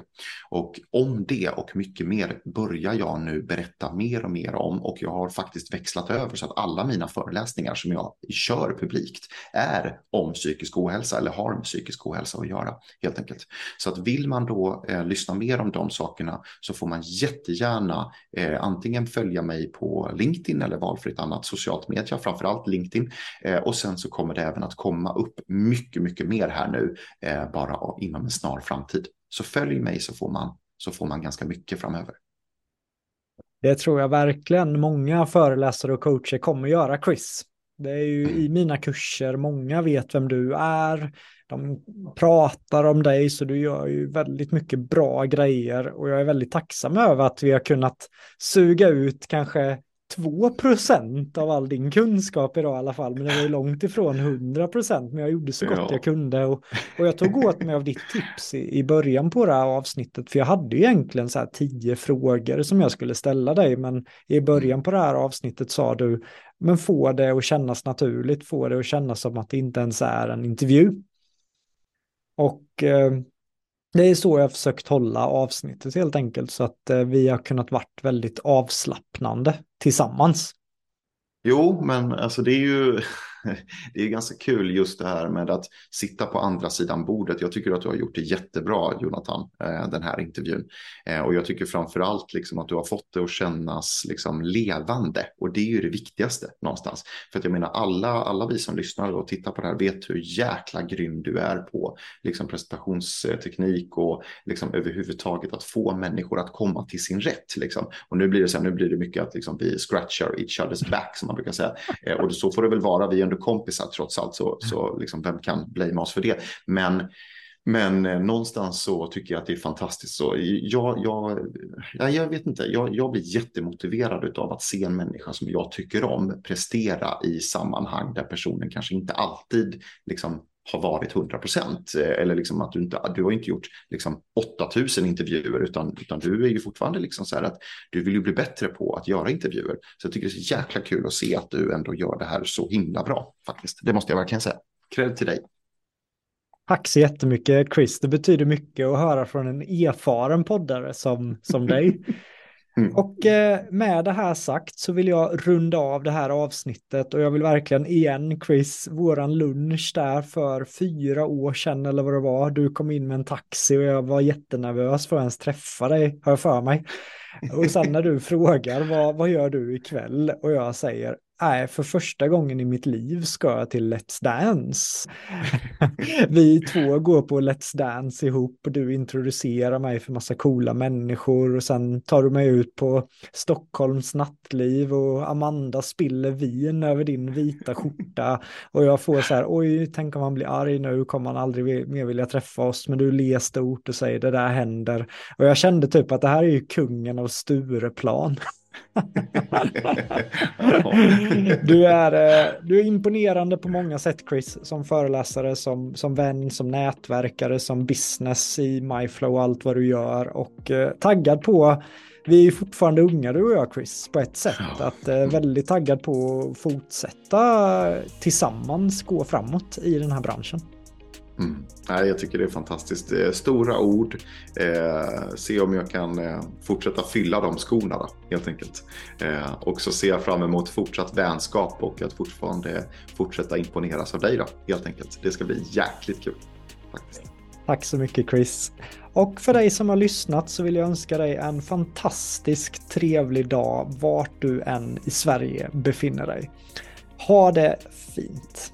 [SPEAKER 2] Och om det och mycket mer börjar jag nu berätta mer och mer om och jag har faktiskt växlat över så att alla mina föreläsningar som jag kör publikt är om psykisk ohälsa eller har med psykisk ohälsa att göra helt enkelt. Så att vill man då eh, lyssna mer om de sakerna så får man jättegärna eh, antingen följa mig på LinkedIn eller valfritt annat socialt media, framförallt LinkedIn. Eh, och sen så kommer det även att komma upp mycket, mycket mer här nu, eh, bara inom en snar framtid. Så följ mig så får man, så får man ganska mycket framöver.
[SPEAKER 1] Det tror jag verkligen många föreläsare och coacher kommer göra, Chris. Det är ju i mina kurser, många vet vem du är, de pratar om dig så du gör ju väldigt mycket bra grejer och jag är väldigt tacksam över att vi har kunnat suga ut kanske 2% av all din kunskap idag i alla fall, men det var ju långt ifrån 100% men jag gjorde så gott ja. jag kunde och, och jag tog åt mig av ditt tips i, i början på det här avsnittet, för jag hade ju egentligen så här tio frågor som jag skulle ställa dig, men i början på det här avsnittet sa du, men få det att kännas naturligt, få det att kännas som att det inte ens är en intervju. Och eh, det är så jag har försökt hålla avsnittet helt enkelt så att eh, vi har kunnat varit väldigt avslappnande tillsammans.
[SPEAKER 2] Jo, men alltså det är ju det är ganska kul just det här med att sitta på andra sidan bordet. Jag tycker att du har gjort det jättebra, Jonathan, eh, den här intervjun. Eh, och jag tycker framför allt liksom att du har fått det att kännas liksom levande. Och det är ju det viktigaste någonstans. För att jag menar, alla, alla vi som lyssnar och tittar på det här vet hur jäkla grym du är på liksom presentationsteknik och liksom överhuvudtaget att få människor att komma till sin rätt. Liksom. Och nu blir det så här, nu blir det mycket att liksom vi scratchar each other's back som man brukar säga. Eh, och så får det väl vara. Vi ändå kompisar trots allt, så, så liksom, vem kan blamea oss för det? Men men eh, någonstans så tycker jag att det är fantastiskt. Så jag, jag, jag, jag vet inte, jag, jag blir jättemotiverad av att se en människa som jag tycker om prestera i sammanhang där personen kanske inte alltid liksom, har varit 100 procent. Eh, eller liksom att du inte, du har inte gjort liksom 8000 intervjuer utan, utan du är ju fortfarande liksom så här att du vill ju bli bättre på att göra intervjuer. Så jag tycker det är så jäkla kul att se att du ändå gör det här så himla bra faktiskt. Det måste jag verkligen säga. Cred till dig.
[SPEAKER 1] Tack så jättemycket Chris. Det betyder mycket att höra från en erfaren poddare som, som dig. Mm. Och eh, med det här sagt så vill jag runda av det här avsnittet och jag vill verkligen igen Chris, våran lunch där för fyra år sedan eller vad det var. Du kom in med en taxi och jag var jättenervös för att ens träffa dig, har jag för mig. Och sen när du frågar vad, vad gör du ikväll och jag säger Nej, för första gången i mitt liv ska jag till Let's Dance. Vi två går på Let's Dance ihop och du introducerar mig för massa coola människor och sen tar du mig ut på Stockholms nattliv och Amanda spiller vin över din vita skjorta och jag får så här, oj, tänk om han blir arg nu, kommer han aldrig mer vilja träffa oss, men du ler stort och säger det där händer. Och jag kände typ att det här är ju kungen av Stureplan. du, är, eh, du är imponerande på många sätt Chris, som föreläsare, som, som vän, som nätverkare, som business i MyFlow och allt vad du gör och eh, taggad på vi är fortfarande unga du och jag Chris på ett sätt. Ja. Att eh, väldigt taggad på att fortsätta tillsammans gå framåt i den här branschen.
[SPEAKER 2] Mm. Nej, jag tycker det är fantastiskt. Stora ord. Eh, se om jag kan eh, fortsätta fylla de skorna då, helt enkelt. Eh, och så ser jag fram emot fortsatt vänskap och att fortfarande fortsätta imponeras av dig då, helt enkelt. Det ska bli jäkligt kul. Faktiskt.
[SPEAKER 1] Tack så mycket Chris. Och för dig som har lyssnat så vill jag önska dig en fantastisk trevlig dag vart du än i Sverige befinner dig. Ha det fint!